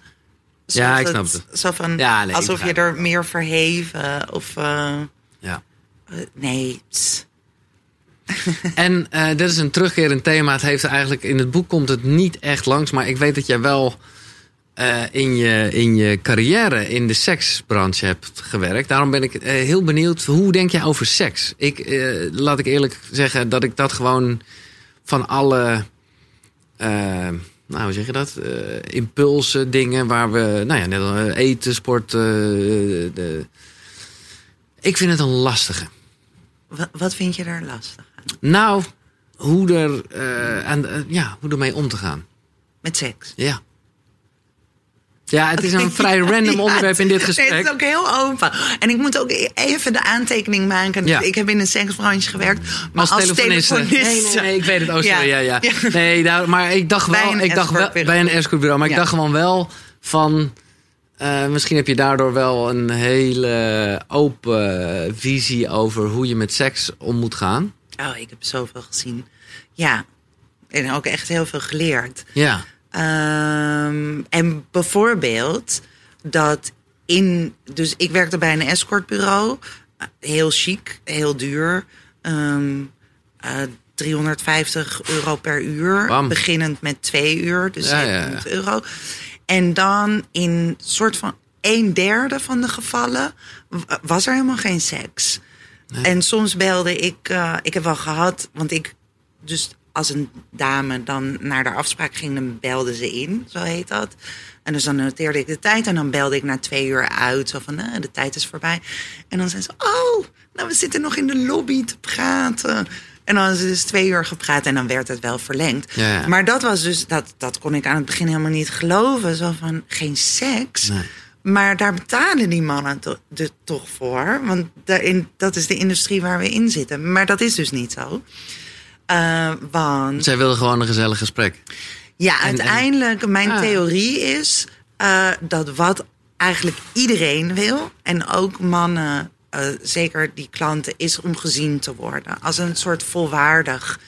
Ja, ik snap het-. Zo van, Ja, nee, alsof je er meer verheven of... eh, ja. eh, nee, en dit is een terugkerend thema. Het heeft eigenlijk in het boek komt het niet echt langs, maar ik weet dat jij wel uh, in, je, in je carrière in de seksbranche hebt gewerkt. Daarom ben ik uh, heel benieuwd. Hoe denk jij over seks? Ik, laat ik eerlijk zeggen dat ik dat gewoon van alle nou, hoe zeg je dat? Impulsen, dingen waar we, nou ja, net eten, sport. De... Ik vind het een lastige. Wat, wat vind je daar lastig aan? Nou, hoe er, aan, ja, hoe ermee om te gaan. Met seks? Ja. Ja, het is een vrij random onderwerp in dit gesprek. het is ook heel open. En ik moet ook even de aantekening maken. Ja. Ik heb in een seksbranche gewerkt. Maar als, als telefoniste. Nee, nee, nee, ik weet het ook. Ja. ja, ja. Nee, maar ik dacht wel... ik dacht wel bij een escortbureau. Maar ik dacht gewoon wel van... Uh, misschien heb je daardoor wel een hele open visie over hoe je met seks om moet gaan. Oh, ik heb zoveel gezien. Ja, en ook echt heel veel geleerd. Ja. Um, en bijvoorbeeld dat in. Dus ik werkte bij een escortbureau. Heel chic, heel duur. Um, uh, 350 euro per uur. Bam. Beginnend met twee uur, dus Ja, ja, 700 euro. En dan in soort van een derde van de gevallen was er helemaal geen seks. En soms belde ik, uh, ik heb wel gehad, want ik, dus als een dame dan naar de afspraak ging, dan belde ze in, zo heet dat. En dus dan noteerde ik de tijd en dan belde ik na twee uur uit, zo van, eh, de tijd is voorbij. En dan zei ze, oh, nou we zitten nog in de lobby te praten. En dan is het dus twee uur gepraat en dan werd het wel verlengd. Ja, ja. Maar dat was dus, dat, dat kon ik aan het begin helemaal niet geloven. Zo van, geen seks. Nee. Maar daar betalen die mannen to- de, toch voor. Want daarin, dat is de industrie waar we in zitten. Maar dat is dus niet zo. Eh, want Zij wilden gewoon een gezellig gesprek. ja, en- uiteindelijk, mijn Ah. theorie is eh, dat wat eigenlijk iedereen wil, en ook mannen, eh, zeker die klanten, is om gezien te worden. Als een soort volwaardig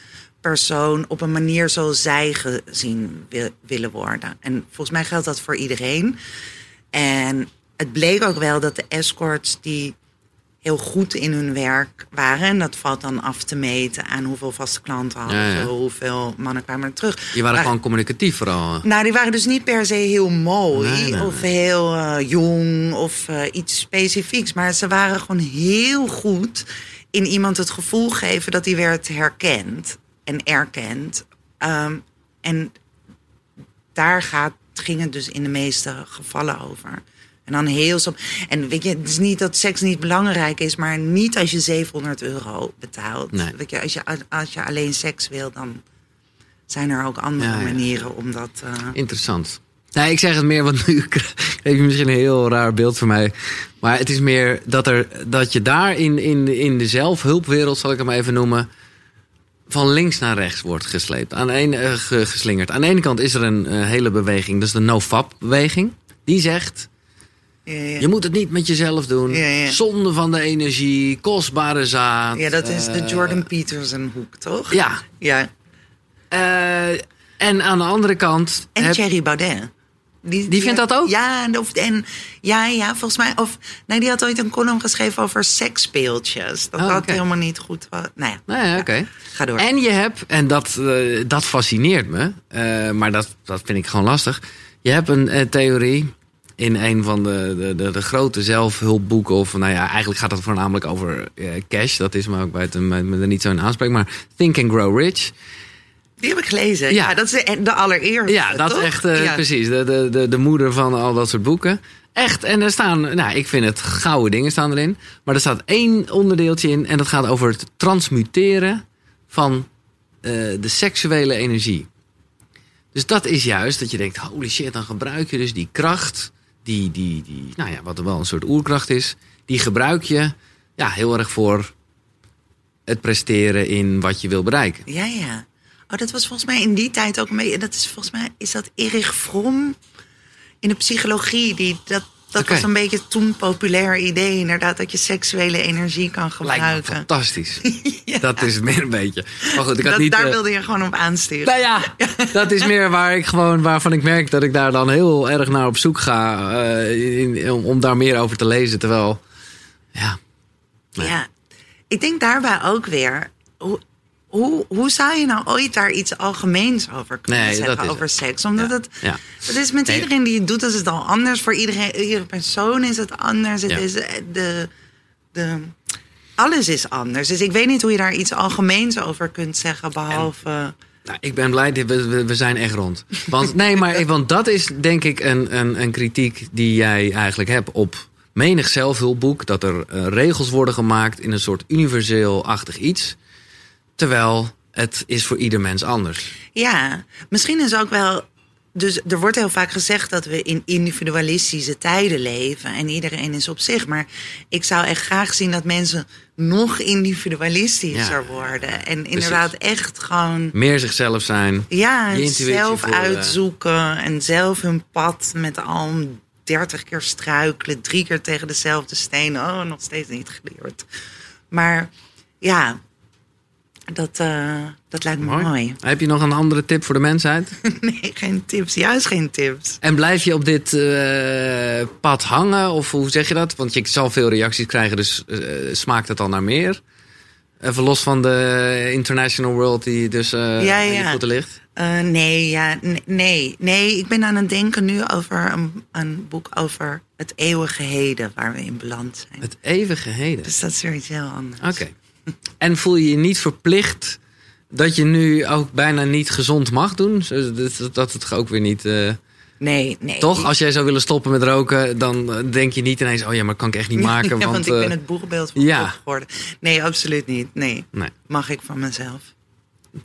persoon op een manier zoals zij gezien wi- willen worden. En volgens mij geldt dat voor iedereen. En het bleek ook wel dat de escorts die heel goed in hun werk waren. En dat valt dan af te meten aan hoeveel vaste klanten hadden Ja, hoeveel mannen kwamen er terug. Die waren Maar- gewoon communicatief vooral. nou, die waren dus niet per se heel mooi Nee, nee, of heel eh, jong of eh, iets specifieks. Maar ze waren gewoon heel goed in iemand het gevoel geven dat hij werd herkend en erkend. Ehm, en daar gaat, ging het dus in de meeste gevallen over. En dan heel soms. En weet je, het is niet dat seks niet belangrijk is, maar niet als je 700 euro betaalt. Nee. Weet je, als je, als je alleen seks wil, dan zijn er ook andere Ja, ja. manieren om dat. eh, Interessant. Nee, ik zeg het meer, want nu kreeg je misschien een heel raar beeld van mij. Maar het is meer dat, er, dat je daar in, in, in de zelfhulpwereld, zal ik hem even noemen, van links naar rechts wordt gesleept. Aan de ene, eh, ge- geslingerd. Aan de ene kant is er een eh, hele beweging, dat is de NoFap-beweging. Die zegt, ja, ja. je moet het niet met jezelf doen. Ja. Zonde van de energie, kostbare zaad. Ja, dat is de eh, Jordan Peterson hoek, toch? Ja. ja. Eh, en aan de andere kant... En heb- Thierry Baudet. Die, Die vindt dat ook? Ja, en, of, en ja, ja, volgens mij. Of, nee, die had ooit een column geschreven over seksspeeltjes. Dat Oh, dat helemaal niet goed was. Nou ja, Nou ja, oké. ga door. En je hebt, en dat, eh, dat fascineert me, maar dat, dat vind ik gewoon lastig. Je hebt een theorie in een van de, de, de, de grote zelfhulpboeken. Of nou ja, eigenlijk gaat het voornamelijk over eh, cash. Dat is me ook bij het me, me er niet zo in aanspreek. Maar Think and Grow Rich. Die heb ik gelezen. Ja. Ja, dat is de, allereerste. Ja, dat is echt eh, Ja. precies. De, de, de, de moeder van al dat soort boeken. Echt, en er staan, nou, ik vind het gouden dingen staan erin. Maar er staat één onderdeeltje in en dat gaat over het transmuteren van eh, de seksuele energie. Dus dat is juist dat je denkt, holy shit, dan gebruik je dus die kracht, die, die, die nou ja, wat er wel een soort oerkracht is, die gebruik je ja, heel erg voor het presteren in wat je wil bereiken. Ja, ja. Oh, dat was volgens mij in die tijd ook mee. Dat is volgens mij is dat Erich Fromm in de psychologie. Die, dat dat Oké. was een beetje toen een populair idee, inderdaad, dat je seksuele energie kan Lijkt me gebruiken. fantastisch. Dat is meer een beetje. Maar goed, ik had Dat, niet... daar eh, wilde je gewoon op aansturen. Nou ja, dat is meer waar ik gewoon, waarvan ik merk dat ik daar dan heel erg naar op zoek ga. eh, in- om, om daar meer over te lezen. Terwijl, ja, Nee. Ja, ik denk daarbij ook weer. Hoe, hoe, hoe zou je nou ooit daar iets algemeens over kunnen Nee, zeggen, over het. seks? Omdat Ja, het, ja. het is met Nee. iedereen die het doet, is het al anders. Voor iedereen, iedere persoon is het anders. Het Ja. is eh, de, de, alles is anders. Dus ik weet niet hoe je daar iets algemeens over kunt zeggen, behalve... Nou, ik ben blij, we, we, we zijn echt rond. Want, nee, maar want dat is denk ik een, een, een kritiek die jij eigenlijk hebt op menig zelfhulpboek. Dat er eh, regels worden gemaakt in een soort universeel-achtig iets. Terwijl het is voor ieder mens anders. Ja, misschien is ook wel. Dus er wordt heel vaak gezegd dat we in individualistische tijden leven en iedereen is op zich. Maar ik zou echt graag zien dat mensen nog individualistischer Ja. worden. En inderdaad echt gewoon. Meer zichzelf zijn. Ja, zelf uitzoeken en zelf hun pad met al dertig keer struikelen, drie keer tegen dezelfde steen. Oh, nog steeds niet geleerd. Maar ja, dat, eh, dat lijkt me mooi. Heb je nog een andere tip voor de mensheid? Nee, geen tips. Juist geen tips. En blijf je op dit eh, pad hangen? Of hoe zeg je dat? Want je zal veel reacties krijgen, dus eh, smaakt het al naar meer? Even los van de international world die dus eh Ja, aan je ja. voeten ligt. Nee, ja, nee, nee. Ik ben aan het denken nu over een, een boek over het eeuwige heden waar we in beland zijn. Het eeuwige heden. Dus dat is weer iets heel anders. Oké. En voel je je niet verplicht dat je nu ook bijna niet gezond mag doen? Dat, het ook weer niet... eh, Nee, nee. toch, als jij zou willen stoppen met roken, dan eh, denk je niet ineens... oh ja, maar kan ik echt niet maken, ja, want... want ik ben eh, het boegbeeld van ja. Geworden. Nee, absoluut niet. Nee, Nee, mag ik van mezelf.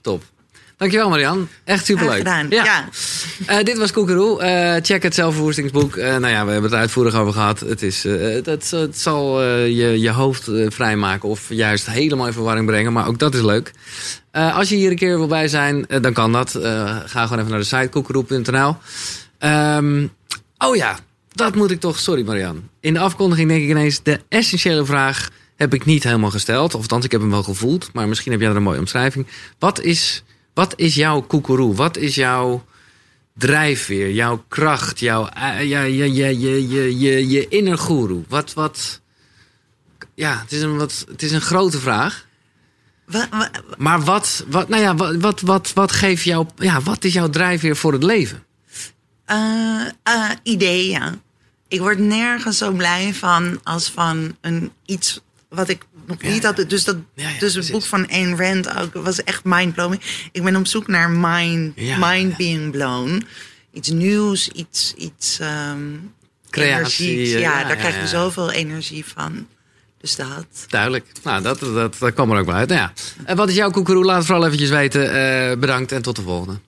top. Dankjewel, Marian. Echt superleuk. gedaan. Ja. Eh, dit was Koekeroe. Eh, check het zelfverwoestingsboek. Eh, nou ja, we hebben het uitvoerig over gehad. Het, is, eh, het, zal je, je hoofd vrijmaken of juist helemaal in verwarring brengen. Maar ook dat is leuk. Als je hier een keer wil bij zijn, dan kan dat. Ga gewoon even naar de site koekeroe.nl. Ehm, oh ja, dat moet ik toch... Sorry Marian. In de afkondiging denk ik ineens... de essentiële vraag heb ik niet helemaal gesteld. Of althans, ik heb hem wel gevoeld. Maar misschien heb jij er een mooie omschrijving. Wat is, wat is jouw koekeroe? Wat is jouw drijfveer, jouw kracht, jouw, eh, ja, ja, ja, je, je, je, je inner guru? Wat, wat, ja, het is een, wat, het is een grote vraag. Maar wat, wat, nou ja, wat, wat, wat, wat geeft jou, ja, wat is jouw drijfveer voor het leven? Eh, eh, idee, ja. Ik word nergens zo blij van als van een iets wat ik nog niet had. Dus, dat, dus het boek van Ayn Rand ook was echt mindblowing. Ik ben op zoek naar mind, mind being blown. Iets nieuws, iets, iets Creatie, eh, Ja, daar krijg je zoveel energie van. Dus dat. Duidelijk. Nou, dat, dat, dat kwam er ook wel uit. Nou ja. En wat is jouw koekeroe? Laat het vooral eventjes weten. Eh, bedankt en tot de volgende.